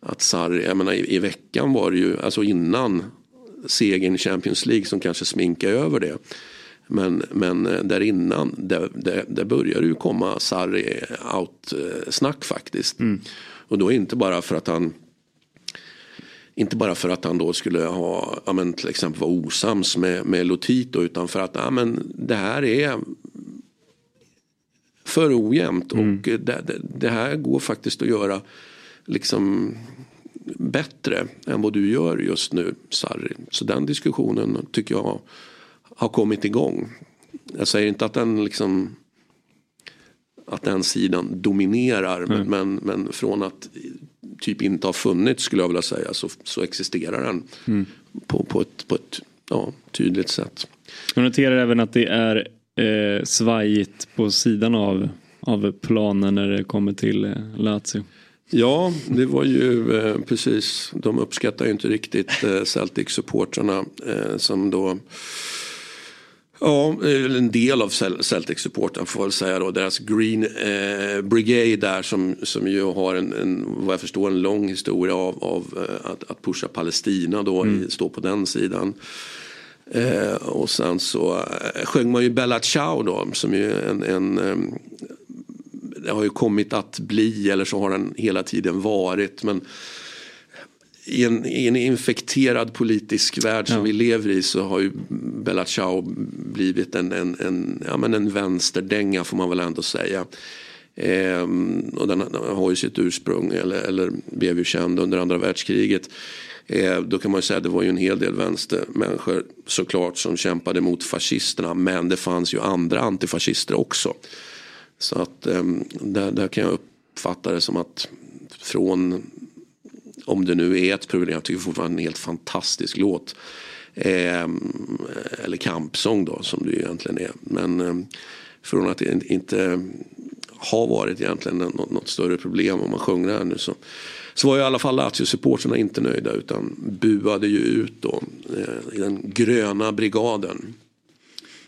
att Sarri, jag menar, i, i veckan var det ju, alltså innan segern i Champions League som kanske sminkar över det men, men eh, där innan, där, där, där börjar det ju komma Sarri out-snack faktiskt. Mm. Och då inte bara för att han inte bara för att han då skulle ha, ja, men till exempel vara osams med, med Lotito utan för att ja, men det här är för ojämnt mm. och det, det, det, här går faktiskt att göra liksom bättre än vad du gör just nu Sarri. Så den diskussionen tycker jag har kommit igång. Jag säger inte att den liksom att den sidan dominerar mm. men, men från att typ inte ha funnits skulle jag vilja säga så, så existerar den mm. på, på ett, på ett ja, tydligt sätt. Jag noterar även att det är eh, svajigt på sidan av, av planen när det kommer till eh, Lazio. Ja, det var ju eh, precis. De uppskattar ju inte riktigt eh, Celtic-supportrarna eh, som då Ja, en del av Celtic-supporten får jag väl säga då. Deras Green eh, Brigade där som, som ju har en, en, vad jag förstår, en lång historia av, av eh, att, att pusha Palestina då, mm. stå på den sidan. Eh, och sen så eh, sjöng man ju Bella Ciao då som ju en, en eh, det har ju kommit att bli eller så har den hela tiden varit. Men i en, i en infekterad politisk värld som ja. vi lever i så har ju Bella Ciao blivit en, en, en, ja, men en vänsterdänga får man väl ändå säga. Ehm, och den har ju sitt ursprung, eller, eller blev ju känd under andra världskriget. Ehm, då kan man ju säga att det var ju en hel del vänstermänniskor såklart som kämpade mot fascisterna. Men det fanns ju andra antifascister också. Så att ehm, där, där kan jag uppfatta det som att från om det nu är ett problem, jag tycker fortfarande en helt fantastisk låt. Eh, eller kampsång då som det ju egentligen är. Men eh, från att det inte har varit egentligen något, något större problem om man sjunger här nu så, så var i alla fall Lazio-supportrarna inte nöjda utan buade ju ut då eh, i den gröna brigaden.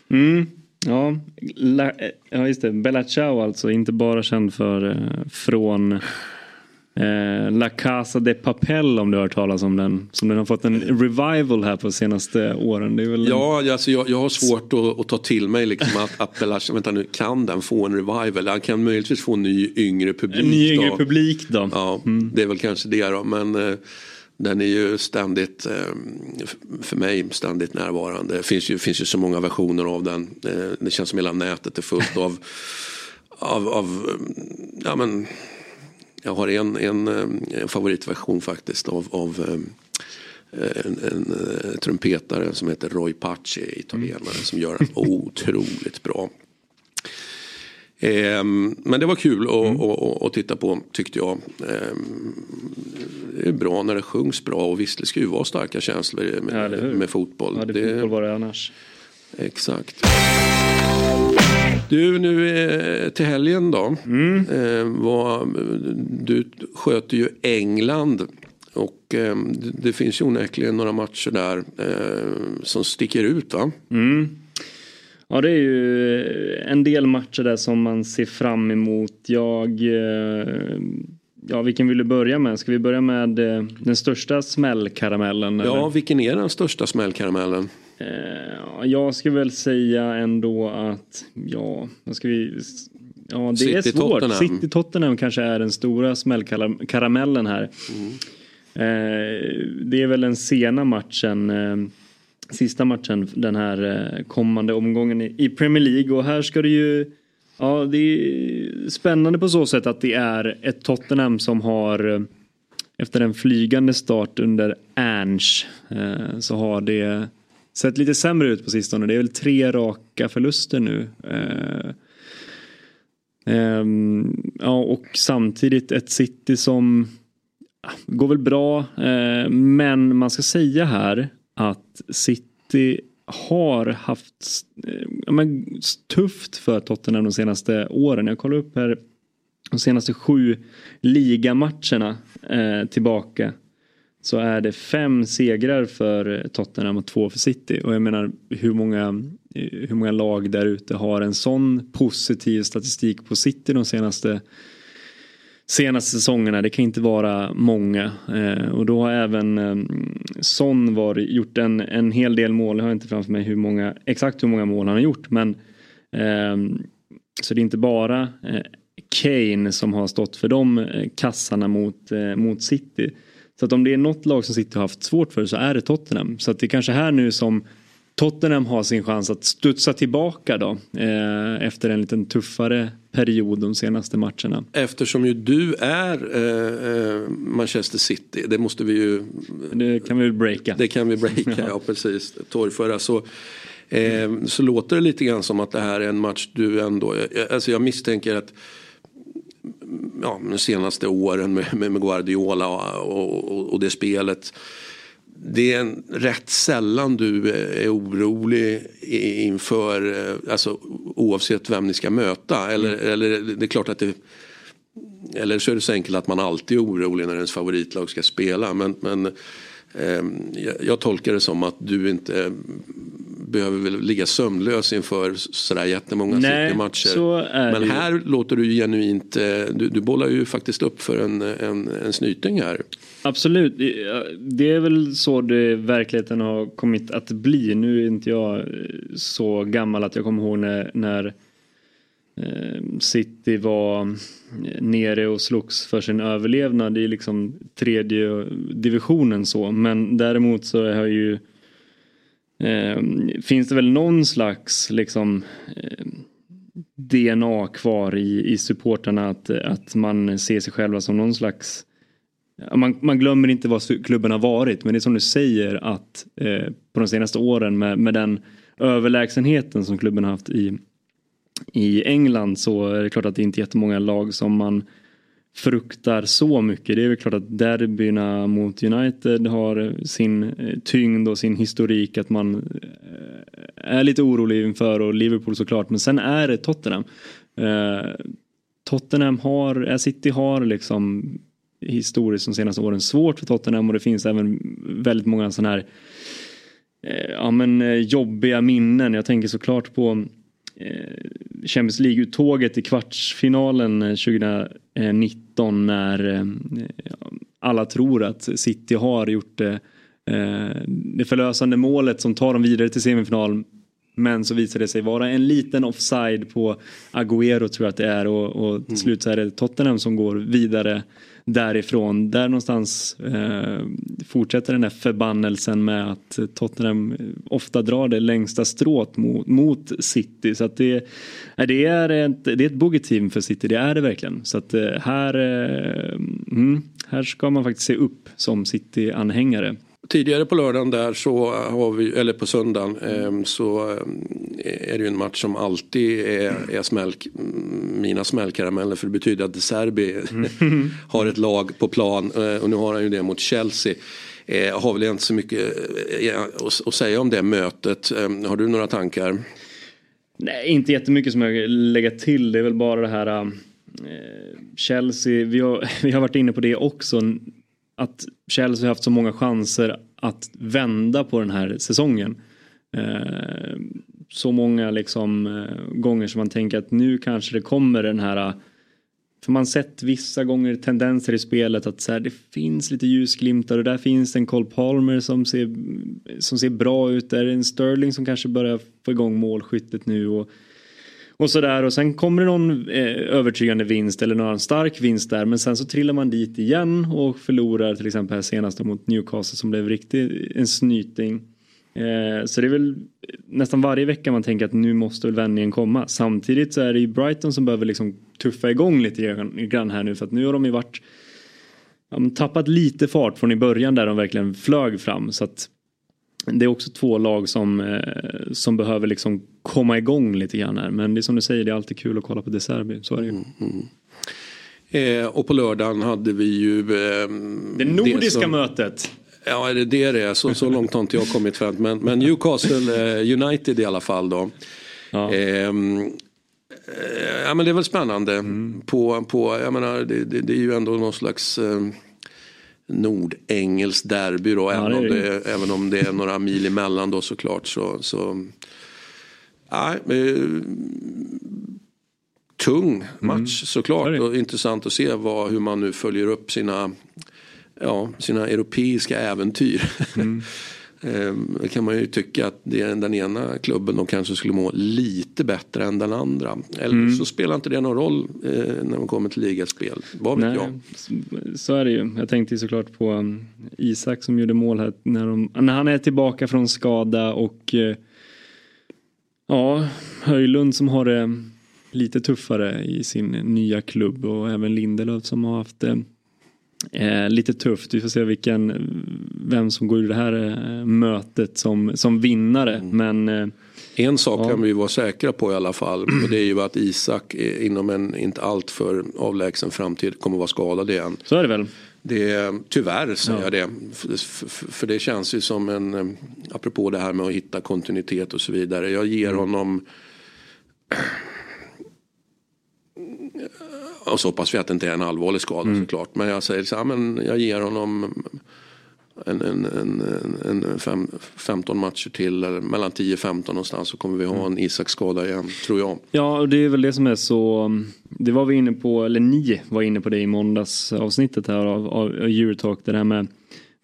Mm. Ja, La, eh, ja, just det. Bella Ciao alltså, inte bara känd för eh, från eh, La Casa de Papel om du har hört talas om den. Som den har fått en revival här på senaste åren. Det är väl Ja, alltså jag, jag har svårt att, att ta till mig liksom att, Ciao, vänta nu, kan den få en revival? Han kan möjligtvis få en ny yngre publik. en ny yngre då. publik då. Ja, det är väl kanske det då. Men eh, den är ju ständigt, eh, för mig, ständigt närvarande. Det finns ju, finns ju så många versioner av den. Eh, det känns som hela nätet är fullt av, av, av eh, ja men, jag har en, en, eh, en favoritversion faktiskt av, av eh, en, en eh, trumpetare som heter Roy Paci, italienare, som gör otroligt bra. Ehm, men det var kul att, att titta på tyckte jag. Ehm, det är bra när det sjungs bra och visst det ska ju vara starka känslor med, Ja, med fotboll. Ja, det fotboll var det annars. Exakt. Du, nu eh, till helgen då. Eh, vad, du sköter ju England. Och eh, det, finns ju onekligen några matcher där som sticker ut va? Ja det är ju en del matcher där som man ser fram emot. Jag, ja vilken vill du börja med? Ska vi börja med den största smällkaramellen? Ja, eller? vilken är den största smällkaramellen? Eh, jag ska väl säga ändå att, ja, vad ska vi... Ja, det är City svårt. Tottenham. City Tottenham kanske är den stora smällkaramellen här. Eh, det är väl den sena matchen, eh, sista matchen den här kommande omgången i, Premier League och här ska det ju Ja, det är spännande på så sätt att det är ett Tottenham som har efter en flygande start under Ernst eh, så har det sett lite sämre ut på sistone. Det är väl tre raka förluster nu. Eh, ehm, ja, och samtidigt ett City som ah, går väl bra. Eh, men man ska säga här att City har haft eh, ja, men, tufft för Tottenham de senaste åren. Jag kollar upp här de senaste sju ligamatcherna eh, tillbaka så är det fem segrar för Tottenham och två för City. Och jag menar hur många, hur många lag där ute har en sån positiv statistik på City de senaste senaste säsongerna. Det kan inte vara många. Eh, och då har även eh, Son var, gjort en, en hel del mål. Jag har inte framför mig hur många, exakt hur många mål han har gjort. Men eh, så det är inte bara eh, Kane som har stått för de eh, kassarna mot, eh, mot City. Så att om det är något lag som City har haft svårt för så är det Tottenham. Så att det är kanske här nu som Tottenham har sin chans att studsa tillbaka då. Eh, efter en liten tuffare period de senaste matcherna. Eftersom ju du är eh, eh, Manchester City, det måste vi ju Det kan vi väl breaka. Det kan vi breaka, ja precis. Torgföra. Så, eh, så låter det lite grann som att det här är en match du ändå, jag- alltså jag misstänker att ja, de senaste åren med, med med Guardiola och, och, och det spelet. Det är en, rätt sällan du är orolig inför, eh, alltså oavsett vem ni ska möta. Eller, eller det är klart att det eller så är det så enkelt att man alltid är orolig när ens favoritlag ska spela. Men, men jag, jag tolkar det som att du inte eh, behöver väl ligga sömnlös inför sådär jättemånga Nej, City-matcher. så är Men det här låter du genuint, eh, du, du bollar ju faktiskt upp för en, en, en snyting här. Absolut, det är väl så det verkligheten har kommit att bli. Nu är inte jag eh, så gammal att jag kommer ihåg när, när Eh, City var eh, nere och slogs för sin överlevnad i liksom tredje divisionen så. Men däremot så har ju eh, finns det väl någon slags liksom eh, DNA kvar i, i supporterna att, att man ser sig själva som någon slags Man, man glömmer inte vad klubben har varit men det är som du säger att eh, på de senaste åren med, med den överlägsenheten som klubben har haft i, i England så är det klart att det inte är jättemånga lag som man fruktar så mycket. Det är väl klart att derbyna mot United har sin eh, tyngd och sin historik att man eh, är lite orolig inför och Liverpool såklart men sen är det Tottenham. Eh, Tottenham har, City har liksom historiskt de senaste åren svårt för Tottenham och det finns även väldigt många sådana här ja, men, jobbiga minnen. Jag tänker såklart på Champions League-uttåget i kvartsfinalen eh, 2019 när eh, alla tror att City har gjort det, eh, det förlösande målet som tar dem vidare till semifinal. Men så visar det sig vara en liten offside på Agüero tror jag att det är och, och till slut så är det Tottenham som går vidare därifrån. Där någonstans eh, fortsätter den här förbannelsen med att Tottenham ofta drar det längsta strået mot, mot City. Så att det, det, är ett, det är ett bogeyteam för City, det är det verkligen. Så att eh, här, eh, mm, här ska man faktiskt se upp som City-anhängare. Tidigare på lördagen där så har vi, eller på söndagen, eh, så eh, är det ju en match som alltid är, är smälk, mina smällkarameller för det betyder att De Serbi har ett lag på plan eh, och nu har han ju det mot Chelsea. Eh, har väl inte så mycket eh, att, säga om det mötet. Eh, har du några tankar? Nej, inte jättemycket som jag vill lägga till. Det är väl bara det här eh, Chelsea, vi har, vi har varit inne på det också. Att Chelsea har haft så många chanser att vända på den här säsongen. Eh, så många liksom eh, gånger som man tänker att nu kanske det kommer den här eh, för man sett vissa gånger tendenser i spelet att så här, det finns lite ljusglimtar och där finns en Cole Palmer som ser, som ser bra ut. Där är en Sterling som kanske börjar få igång målskyttet nu. Och, och sådär och sen kommer det någon eh, övertygande vinst eller någon stark vinst där men sen så trillar man dit igen och förlorar till exempel här senast mot Newcastle som blev riktigt eh, en snyting. Eh, så det är väl eh, nästan varje vecka man tänker att nu måste väl vändningen komma. Samtidigt så är det ju Brighton som behöver liksom tuffa igång lite grann här nu för att nu har de ju varit ja, tappat lite fart från i början där de verkligen flög fram så att det är också två lag som, eh, som behöver liksom komma igång lite grann här. Men det är som du säger, det är alltid kul att kolla på De Serbi. Så är det ju. Mm, mm. Eh, och på lördagen hade vi ju... Eh, det nordiska som, mötet. Ja, det är det det är. Så, så långt har inte jag kommit fram. Men, men Newcastle eh, United i alla fall då. Ja. Ehm, eh, ja men det är väl spännande. Mm. På, på, jag menar, det, det, det, är ju ändå någon slags eh, nordengelskt derby då. Ja, även, om det, även om det är några mil emellan då såklart. Så, så, ja, eh, tung match mm. såklart. Och intressant att se vad, hur man nu följer upp sina ja, sina europeiska äventyr. Mm. Det kan man ju tycka att det är den ena klubben de kanske skulle må lite bättre än den andra. Eller mm. så spelar inte det någon roll eh, när man kommer till ligaspel. Vad vet Nej, jag? Så är det ju. Jag tänkte såklart på um, Isak som gjorde mål här när, de, när han är tillbaka från skada och uh, ja, Höjlund som har det lite tuffare i sin nya klubb och även Lindelöf som har haft det Eh, lite tufft, vi får se vilken, vem som går ur det här eh, mötet som, som vinnare. Mm. Men, eh, en sak ja. kan vi vara säkra på i alla fall och det är ju att Isak inom en inte alltför avlägsen framtid kommer att vara skadad igen. Så är det väl. Det, tyvärr säger ja. jag det. För, för, för, det känns ju som en, eh, apropå det här med att hitta kontinuitet och så vidare. Jag ger mm. honom och så hoppas vi att det inte är en allvarlig skada mm. såklart. Men jag säger så här, men jag ger honom en, en, en, en fem, 15 matcher till, eller mellan 10-15 någonstans så kommer vi ha en mm. Isak-skada igen, tror jag. Ja, och det är väl det som är så, det var vi inne på, eller ni var inne på det i måndags avsnittet här av, av Eurotalk, det här med,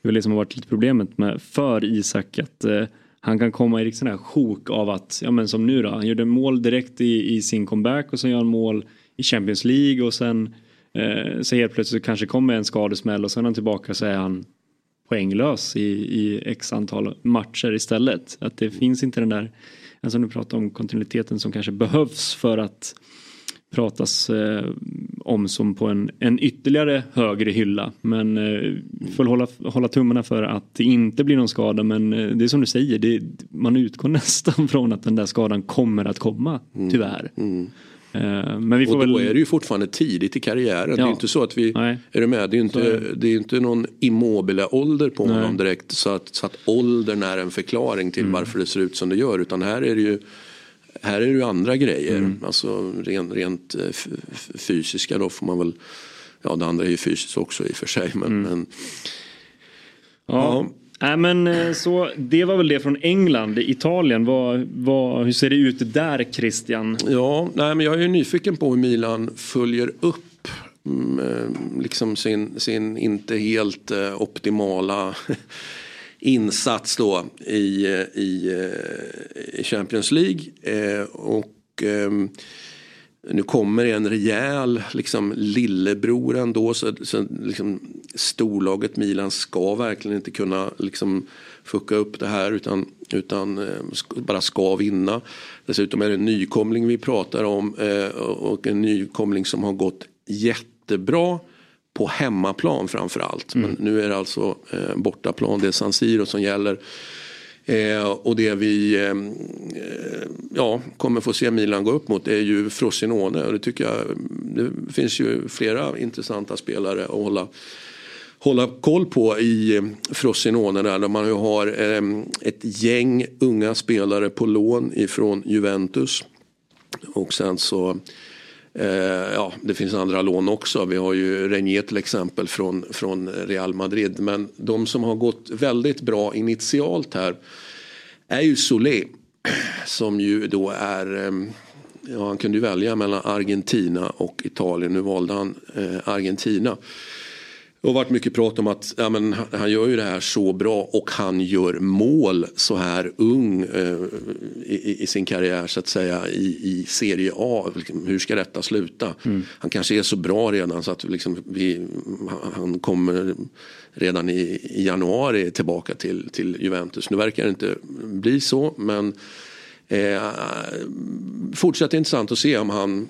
det väl det som har varit lite problemet med för Isak, att eh, han kan komma i sån här sjok av att, ja men som nu då, han gjorde mål direkt i, i sin comeback och så gör han mål i Champions League och sen eh, så helt plötsligt kanske kommer en skadesmäll och sen är han tillbaka så är han poänglös i, i x antal matcher istället. Att det finns inte den där, alltså nu pratar om kontinuiteten som kanske behövs för att pratas eh, om som på en, en ytterligare högre hylla. Men eh, får hålla, hålla tummarna för att det inte blir någon skada. Men eh, det är som du säger, det, man utgår nästan från att den där skadan kommer att komma, mm. tyvärr. Mm. Men vi får och då väl... är det ju fortfarande tidigt i karriären. Ja. Det är inte så att vi, Nej. är du med? Det är inte, är det. är inte någon immobila ålder på Nej. honom direkt. Så att, så att åldern är en förklaring till mm. varför det ser ut som det gör. Utan här är det ju här är det ju andra grejer. Mm. Alltså rent, rent eh, fysiska då får man väl. Ja det andra är ju fysiskt också i och för sig. Men, mm. men ja. ja. Nej men eh, så det var väl det från England. Italien, vad, vad, hur ser det ut där Christian? Ja, nej, men jag är ju nyfiken på hur Milan följer upp mm, eh, liksom sin, sin inte helt eh, optimala insats då i, i, i Champions League. Och ehm, nu kommer en rejäl liksom, lillebror ändå. Så, så liksom, storlaget Milan ska verkligen inte kunna liksom, fucka upp det här utan, utan eh, bara ska vinna. Dessutom är det en nykomling vi pratar om eh, och en nykomling som har gått jättebra på hemmaplan framför allt. Men nu är det alltså eh, bortaplan, det är San Siro som gäller. Eh, och det vi eh, eh, ja, kommer få se Milan gå upp mot är ju Frosinone. Och det tycker jag, det finns ju flera intressanta spelare att hålla hålla koll på i eh, Frosinone där, där man ju har eh, ett gäng unga spelare på lån ifrån Juventus. Och sen så Eh, ja, det finns andra lån också. Vi har ju Renier till exempel från, från Real Madrid. Men de som har gått väldigt bra initialt här är ju Solé. Som ju då är, ehm, ja han kunde ju välja mellan Argentina och Italien. Nu valde han eh, Argentina. Det har varit mycket prat om att ja, men han gör ju det här så bra och han gör mål så här ung eh, i, i, sin karriär så att säga i, i Serie A. Hur ska detta sluta? Mm. Han kanske är så bra redan så att liksom vi, han kommer redan i, i, januari tillbaka till, till Juventus. Nu verkar det inte bli så men eh, fortsatt intressant att se om han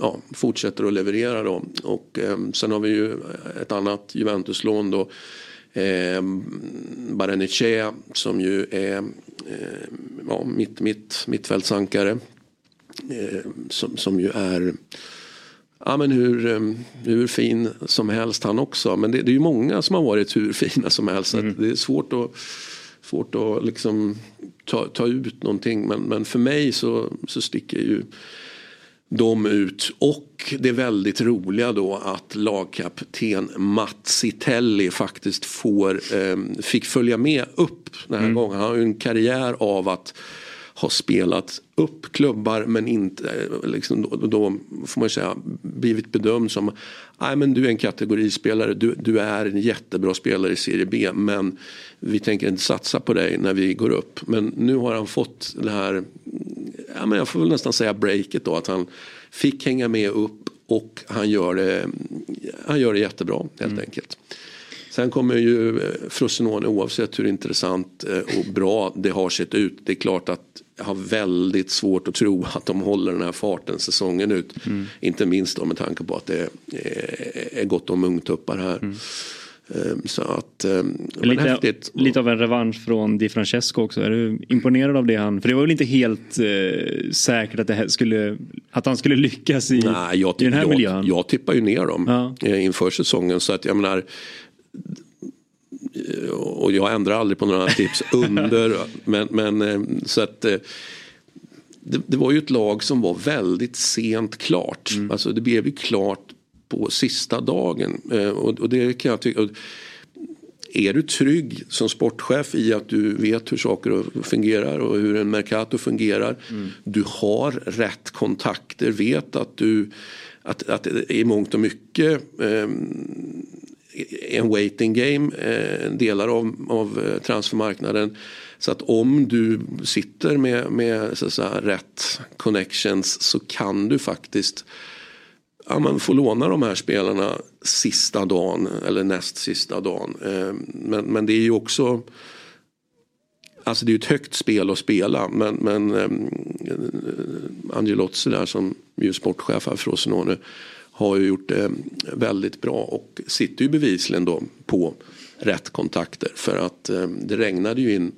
ja, fortsätter att leverera. Då. Och, eh, sen har vi ju ett annat Juventus-lån då. Eh, Barenice som ju är eh, ja, mitt, mitt, mittfältsankare. Eh, som, som ju är ja, men hur, eh, hur fin som helst han också. Men det, det är ju många som har varit hur fina som helst. Mm. det är svårt att, svårt att liksom ta, ta ut någonting. Men, men för mig så, så sticker ju dem ut. Och det väldigt roliga då att lagkapten Mats Telli faktiskt får, eh, fick följa med upp den här mm. gången. Han har ju en karriär av att ha spelat upp klubbar men inte, eh, liksom, då, då, får man säga, blivit bedömd som Nej men du är en kategorispelare, du, du är en jättebra spelare i Serie B men vi tänker inte satsa på dig när vi går upp. Men nu har han fått det här ja, men jag får väl nästan säga breaket då. Att han fick hänga med upp och han gör det, han gör det jättebra helt mm. enkelt. Sen kommer ju eh, Frosinone oavsett hur intressant eh, och bra det har sett ut. Det är klart att jag har väldigt svårt att tro att de håller den här farten säsongen ut. Mm. Inte minst då med tanke på att det är gott om ungtuppar här. Mm. Ehm, så att, ehm, lite, häftigt. lite av en revansch från Di Francesco också. Är du imponerad av det han, för det var väl inte helt eh, säkert att, det skulle, att han skulle lyckas i, Nej, jag, i den här jag, miljön? Jag tippar ju ner dem ja. Eh, inför säsongen så att jag menar och jag ändrar aldrig på några tips under. Men, men ehm, så att eh, det, det, var ju ett lag som var väldigt sent klart. Mm. Alltså det blev ju klart på sista dagen. Eh, och, det kan jag tycka. Är du trygg som sportchef i att du vet hur saker fungerar och hur en Mercato fungerar. Mm. Du har rätt kontakter, vet att du att, att i mångt och mycket eh, en waiting game, eh, delar av, av eh, transfermarknaden. Så att om du sitter med, med så säga, rätt connections så kan du faktiskt ja, man får låna de här spelarna sista dagen eller näst sista dagen. Eh, men, men det är ju också Alltså det är ju ett högt spel att spela men, men ehm, eh, um, Angelozzi där som ju sportchef här för Rosenone har ju gjort det väldigt bra och sitter ju bevisligen då på rätt kontakter för att um, det regnade ju in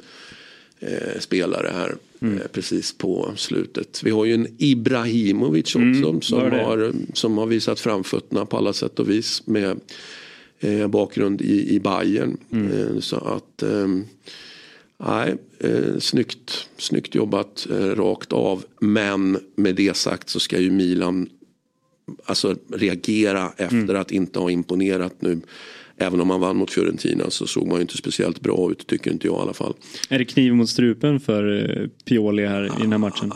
uh, spelare här Mm. Eh, precis på slutet. Vi har ju en Ibrahimovic mm, också mm, som, har, som har visat framfötterna på alla sätt och vis med eh, bakgrund i, i Bayern. Mm. Eh, så att eh, Nej, eh, snyggt, snyggt jobbat eh, rakt av. Men med det sagt så ska ju Milan alltså, reagera efter mm. att inte ha imponerat nu Även om man vann mot Fiorentina så såg man ju inte speciellt bra ut tycker inte jag i alla fall. Är det kniv mot strupen för eh, Pioli här i den här matchen?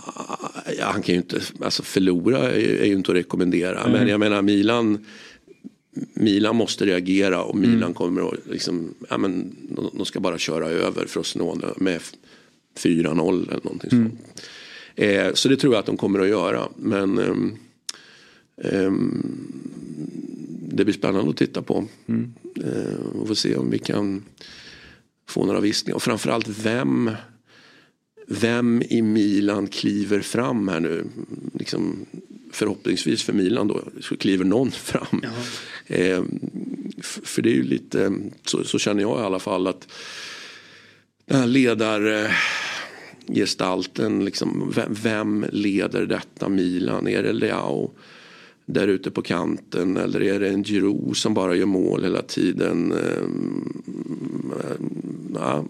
Ja, han kan ju inte, alltså förlora är, ju inte att rekommendera. Mm. Men jag menar Milan Milan måste reagera och Milan mm. kommer att liksom, ja, men, de ska bara köra över Frosinone med 4-0 eller någonting mm. sånt. Eh, så det tror jag att de kommer att göra. Men um, um, det blir spännande att titta på. Mm. Eh, och får se om vi kan få några visningar. Och framförallt vem, vem i Milan kliver fram här nu. Liksom, förhoppningsvis för Milan då så kliver någon fram. Eh, för det är ju lite, så, så, känner jag i alla fall att den här ledargestalten, liksom, vem, vem leder detta Milan? Är det Leao? Där ute på kanten eller är det en Giroud som bara gör mål hela tiden? Ehm, ja,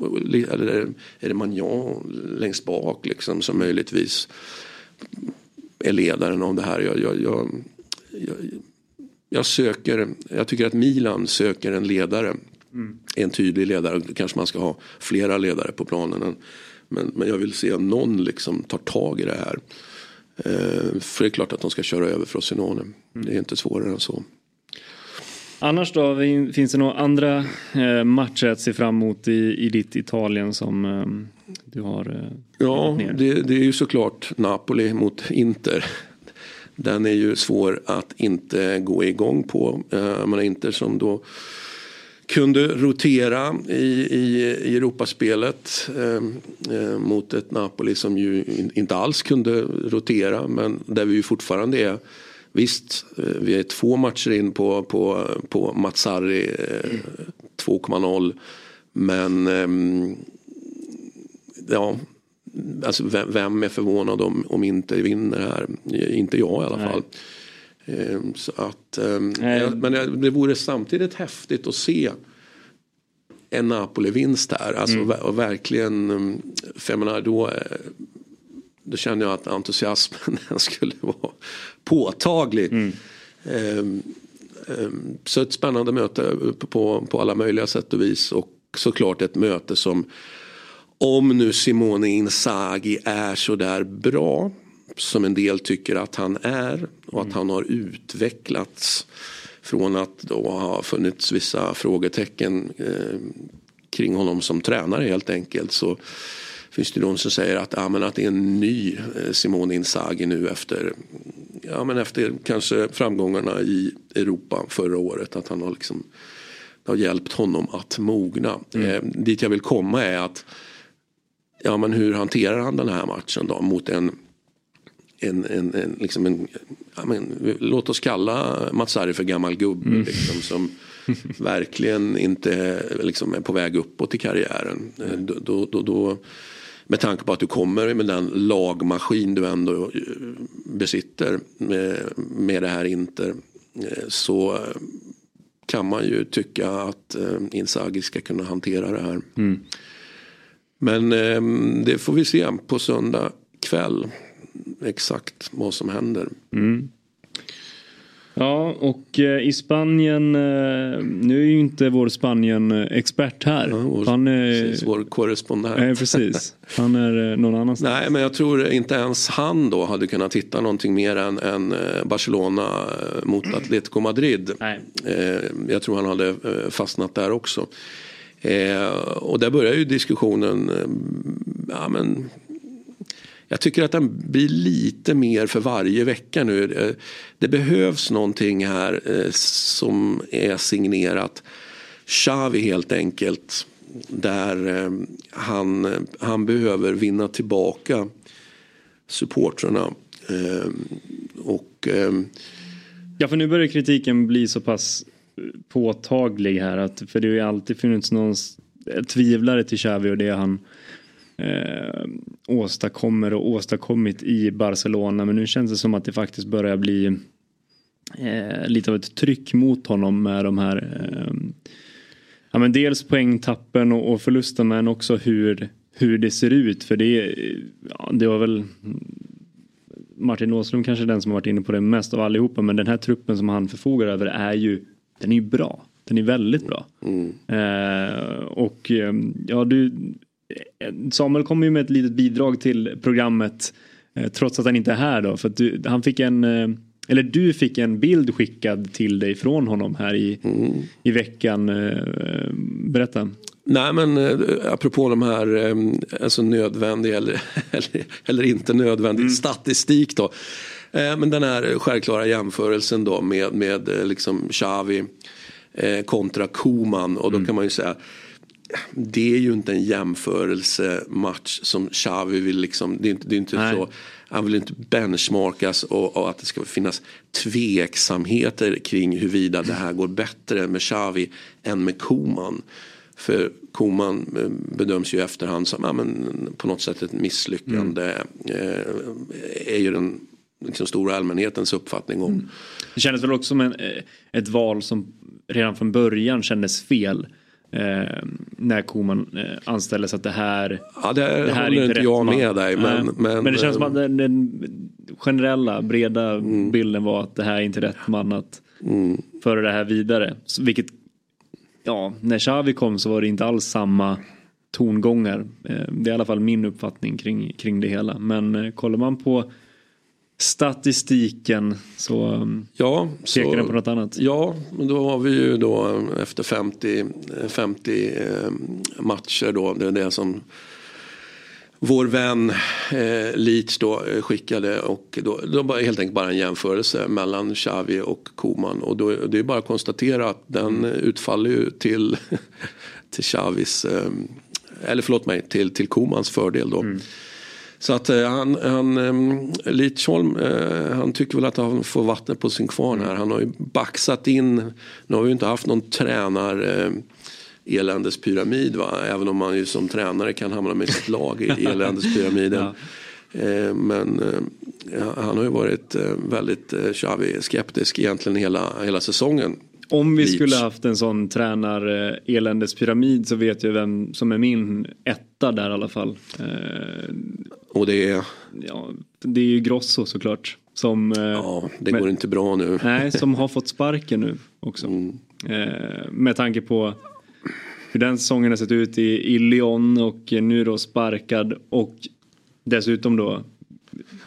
eller är det Magnan längst bak liksom som möjligtvis är ledaren av det här? Jag, jag, jag, jag, söker, jag tycker att Milan söker en ledare. Mm. En tydlig ledare. Kanske man ska ha flera ledare på planen. Men, men jag vill se om någon liksom tar tag i det här. Eh, för det är klart att de ska köra över Frosinone. Mm. Det är inte svårare än så. Annars då, finns det några andra eh, matcher att se fram emot i, i ditt Italien som eh, du har Ja, det, det, är ju såklart Napoli mot Inter. Den är ju svår att inte gå igång på. Är Inter som då kunde rotera i, i, i Europaspelet eh, eh, mot ett Napoli som ju inte alls kunde rotera men där vi ju fortfarande är Visst, eh, vi är två matcher in på, på, på Mazzarri eh, 2,0 men eh, ja, alltså vem, vem, är förvånad om, om inte vinner här? Inte jag i alla fall. Nej. Ehm, så att, ehm, men det vore samtidigt häftigt att se en Napoli-vinst här. Alltså, mm. Och verkligen, ehm, för jag menar, då, eh, då känner jag att entusiasmen skulle vara påtaglig. Mm. Um, um, så ett spännande möte på, på alla möjliga sätt och vis. Och såklart ett möte som om nu Simone Inzaghi är så där som en del tycker att han är och att mm. han har utvecklats från att då ha funnits vissa frågetecken eh, kring honom som tränare helt enkelt så finns det de som säger att, ja, men att det är en ny eh, Simone Inzaghi nu efter, ja, men efter kanske framgångarna i Europa förra året. Att han har, liksom, har hjälpt honom att mogna. Mm. Eh, dit jag vill komma är att ja, men hur hanterar han den här matchen då mot en en, en, en, liksom en ja, men, låt oss kalla Matsari för gammal gubbe. Mm. Liksom, som verkligen inte liksom, är på väg uppåt i karriären. Mm. Då, då, då, med tanke på att du kommer med den lagmaskin du ändå eh, besitter med, med det här Inter. Eh, så kan man ju tycka att Inzaghi ska kunna hantera det här. Mm. Men det får vi se på söndag kväll exakt vad som händer. Mm. Ja, och eh, i Spanien, eh, nu är ju inte vår Spanien-expert här. Ja, vår, han är, precis, vår korrespondent. Nej, precis. Han är eh, någon annanstans. Nej, men jag tror inte ens han då hade kunnat hitta någonting mer än, än Barcelona mot Atletico Madrid. Nej. Jag tror han hade fastnat där också. Och där börjar ju diskussionen, ja men jag tycker att den blir lite mer för varje vecka nu. Eh, det behövs någonting här eh, som är signerat Xavi helt enkelt. Där eh, han, han behöver vinna tillbaka supportrarna. Och, ja, för nu börjar kritiken bli så pass påtaglig här. Att, för det har ju alltid funnits någon tvivlare till Xavi och det han eh, åstadkommer och åstadkommit i Barcelona. Men nu känns det som att det faktiskt börjar bli eh, lite av ett tryck mot honom med de här eh, ja, men dels poängtappen och, och förlusten men också hur, hur det ser ut. För det, ja, det var väl Martin Åslund kanske den som har varit inne på det mest av allihopa men den här truppen som han förfogar över är ju den är ju bra. Den är väldigt bra. Eh, och eh, ja, du, Samuel kommer ju med ett litet bidrag till programmet eh, trots att han inte är här då. För du, han fick en, eh, eller du fick en bild skickad till dig från honom här i, i veckan. Eh, berätta. Nej men eh, apropå de här eh, alltså nödvändig eller, eller, eller inte nödvändig statistik då. Eh, men den här självklara jämförelsen då med, med eh, liksom Xavi eh, kontra Koman och då kan man ju säga det är ju inte en jämförelsematch som Xavi vill liksom, det är inte, det är inte Nej. så, han vill inte benchmarkas och, och att det ska finnas tveksamheter kring huruvida det här går bättre med Xavi än med Koman. För Koman eh, bedöms ju i efterhand som ja, men, på något sätt ett misslyckande. Eh, är ju den liksom, stora allmänhetens uppfattning om. Det kändes väl också som en, eh, ett val som redan från början kändes fel. Eh, när Koman eh, anställdes att det här, Ja, det, det här håller är inte jag man. med dig. Men, men, men det känns som att den, den generella breda bilden var att det här är inte rätt man att föra det här vidare. Så, vilket, ja, när Xavi kom så var det inte alls samma tongångar. Eh, det är i alla fall min uppfattning kring, kring det hela. Men eh, kollar man på statistiken så um, Ja, pekar den på något annat. Ja, men då har vi ju då eh, efter 50, eh, 50 eh, matcher då. Det är det som vår vän eh, Leach då eh, skickade och då, då det helt enkelt bara en jämförelse mellan Xavi och Koman och då, det är bara att konstatera att den eh, utfaller ju till, till Xavis, eh, eller förlåt mig, till, till Komans fördel då. Så att eh, han, han um, Lidsholm, eh, han tycker väl att han får vattnet på sin kvarn här. Han har ju baxat in, nu har vi ju inte haft någon tränar eh, eländespyramid va? Även om man ju som tränare kan hamna med sitt lag i eländespyramiden. eh, men han har ju varit väldigt eh, Xavi-skeptisk egentligen hela, hela säsongen. Om vi Leach. skulle haft en sån tränar eh, eländespyramid så vet jag vem som är min etta där i alla fall. Eh, Och det är, ja, det är ju Grosso såklart. Som, eh, ja, det men- går inte bra nu. Nej, som har fått sparken nu också. Eh, med tanke på hur den säsongen har sett ut i, i Lyon och nu då sparkad och dessutom då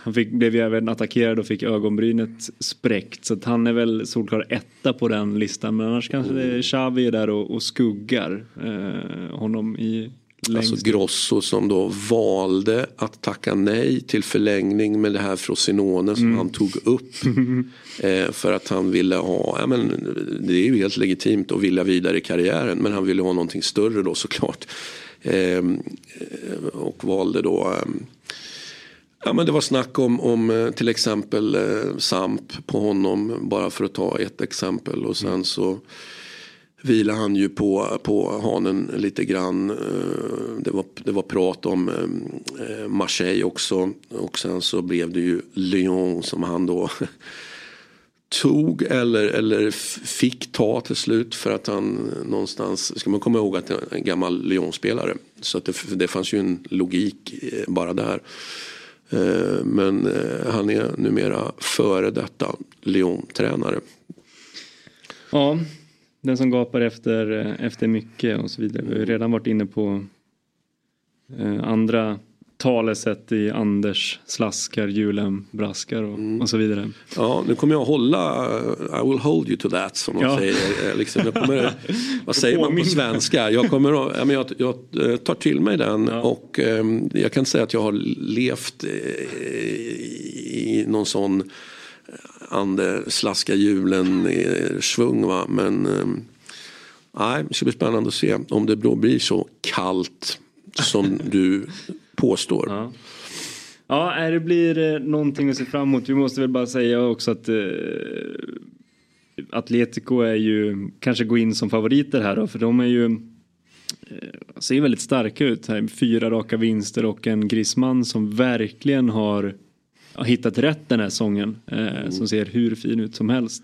han fick, blev ju även attackerad och fick ögonbrynet spräckt. Så att han är väl solklar etta på den listan. Men annars kanske det är Xavi är där och, och skuggar eh, honom i längst. Alltså Grosso som då valde att tacka nej till förlängning med det här Frosinone som han tog upp. eh, för att han ville ha, ja, men, det är ju helt legitimt att vilja vidare i karriären men han ville ha någonting större då såklart. Eh, och valde då eh, Ja, men det var snack om, om eh, till exempel eh, Samp på honom bara för att ta ett exempel och sen så vilar han ju på, på hanen lite grann. Eh, Det var, det var prat om eh, Marseille också och sen så blev det ju Lyon som han då tog eller, eller fick ta till slut för att han någonstans, ska man komma ihåg att det är en gammal Lyon-spelare. Så att det, det fanns ju en logik bara där. Eh, men eh, han är numera före detta Lyon-tränare. Ja, den som gapar efter, eh, efter mycket och så vidare. Vi har ju redan varit inne på andra talesätt i Anders slaskar, julen braskar och, Mm. och så vidare. Ja, nu kommer jag hålla, eh, I will hold you to that som de Ja. säger. Eh, Liksom, jag kommer, vad säger man på svenska? Jag, kommer, ja, men jag, jag eh, tar till mig den och eh, jag kan säga att jag har levt i någon sån ande slaska julen svung va. Men eh, nej, det ska bli spännande att se om det då blir så kallt som du påstår. Ja. Ja, det blir eh, någonting att se fram emot. Vi måste väl bara säga också att eh, Atletico är ju kanske gå in som favoriter här då, för de är ju eh, ser väldigt starka ut här. Fyra raka vinster och en Griezmann som verkligen har ja, hittat rätt den här säsongen. Eh, Som ser hur fin ut som helst.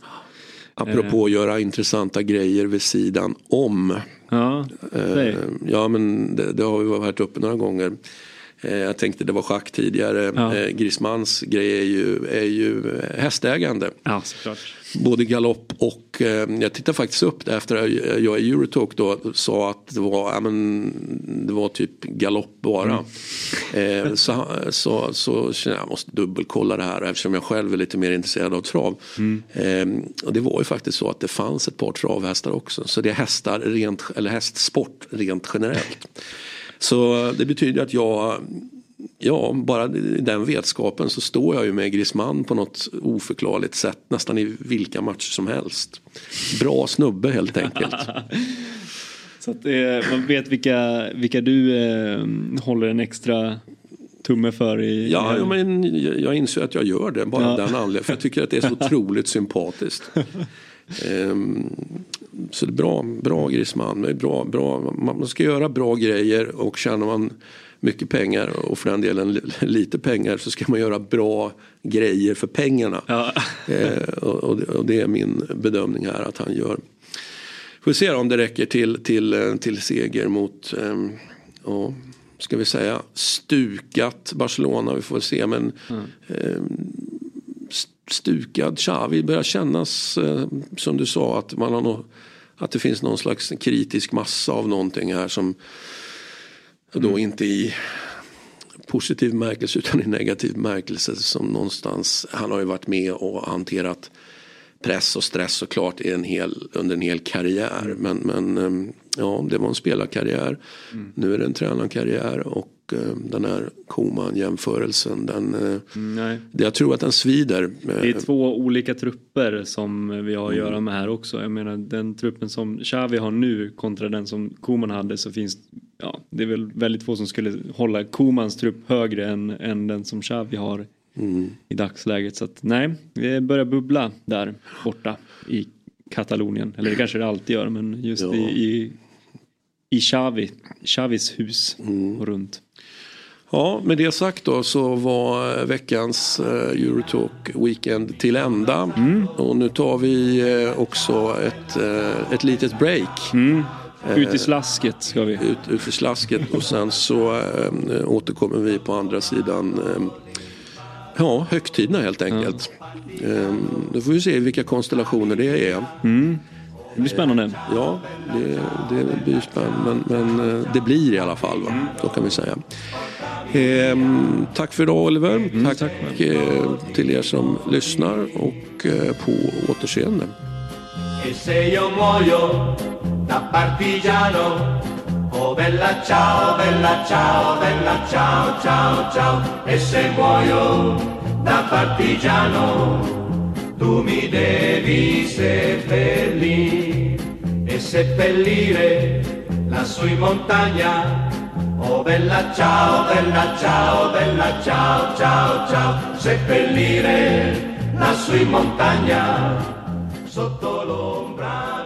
Apropå att göra intressanta grejer vid sidan om. Ja. Eh, Ja men det, det har vi varit uppe några gånger. Eh, Jag tänkte det var schack tidigare. Ja. Eh, Griezmanns grej är ju, är ju hästägande. ja. Både galopp och eh, jag tittade faktiskt upp det efter att jag i Eurotalk då sa att det var, ja, men, det var typ galopp bara. Mm. Eh, så, så, så kände jag jag måste dubbelkolla det här eftersom jag själv är lite mer intresserad av trav. Mm. Eh, och det var ju faktiskt så att det fanns ett par travhästar också. Så det är hästar rent, eller hästsport rent generellt. Så det betyder att jag ja, bara i den vetskapen så står jag ju med Griezmann på något oförklarligt sätt nästan i vilka matcher som helst. Bra snubbe helt enkelt. så att eh, man vet vilka, vilka du eh, håller en extra tumme för i... Ja, jag, men, jag inser att jag gör det bara ja. den anledningen. För jag tycker att det är så otroligt sympatiskt. Um, så det är bra, bra Griezmann. Bra, bra, man ska göra bra grejer och känner man mycket pengar och för den delen lite pengar så ska man göra bra grejer för pengarna. Ja. eh, och, och, det är min bedömning här att han gör. Får se om det räcker till, till, eh, till seger mot eh, och, ska vi säga stukat Barcelona. Vi får se men mm. eh, stukad Xavi börjar kännas eh, som du sa att man har no, att det finns någon slags kritisk massa av någonting här som och då mm. inte i positiv märkelse utan i negativ märkelse som någonstans, han har ju varit med och hanterat press och stress såklart i en hel, under en hel karriär. Mm. Men, men ehm, ja, det var en spelarkarriär. Mm. Nu är det en tränarkarriär och uh, den här Koman-jämförelsen. Den, uh, Nej. jag tror att den svider. Det är två olika trupper som vi har att mm. göra med här också. Jag menar den truppen som Xavi har nu kontra den som Koman hade så finns ja, det är väl väldigt få som skulle hålla Komans trupp högre än, än den som Xavi har mm. i dagsläget. Så att nej, vi börjar bubbla där borta i Katalonien. Eller det kanske det alltid gör men just ja. i, i, i Xavi, Xavis hus mm. och runt. Ja, med det sagt då så var veckans eh, Eurotalk Weekend till ända. Mm. Och nu tar vi eh, också ett, eh, ett litet break. Mm. Ut i slasket ska vi. Ut, ut i slasket och sen så återkommer vi på andra sidan ja, högtiderna helt enkelt. Äh, då får vi se vilka konstellationer det är. Mm. Det blir spännande. Ja, det, det blir spännande. Men, men, det blir i alla fall, va? så kan vi säga. Ehm, tack för idag Oliver. Mm, tack, tack eh, till er som lyssnar och eh, på återseende. da partigiano. Oh bella ciao, bella ciao, bella ciao, ciao, ciao. E se muoio da partigiano, tu mi devi seppellire e seppellire lassù in montagna. Oh bella ciao, bella ciao, bella ciao, ciao, ciao. Seppellire lassù in montagna sotto l'ombra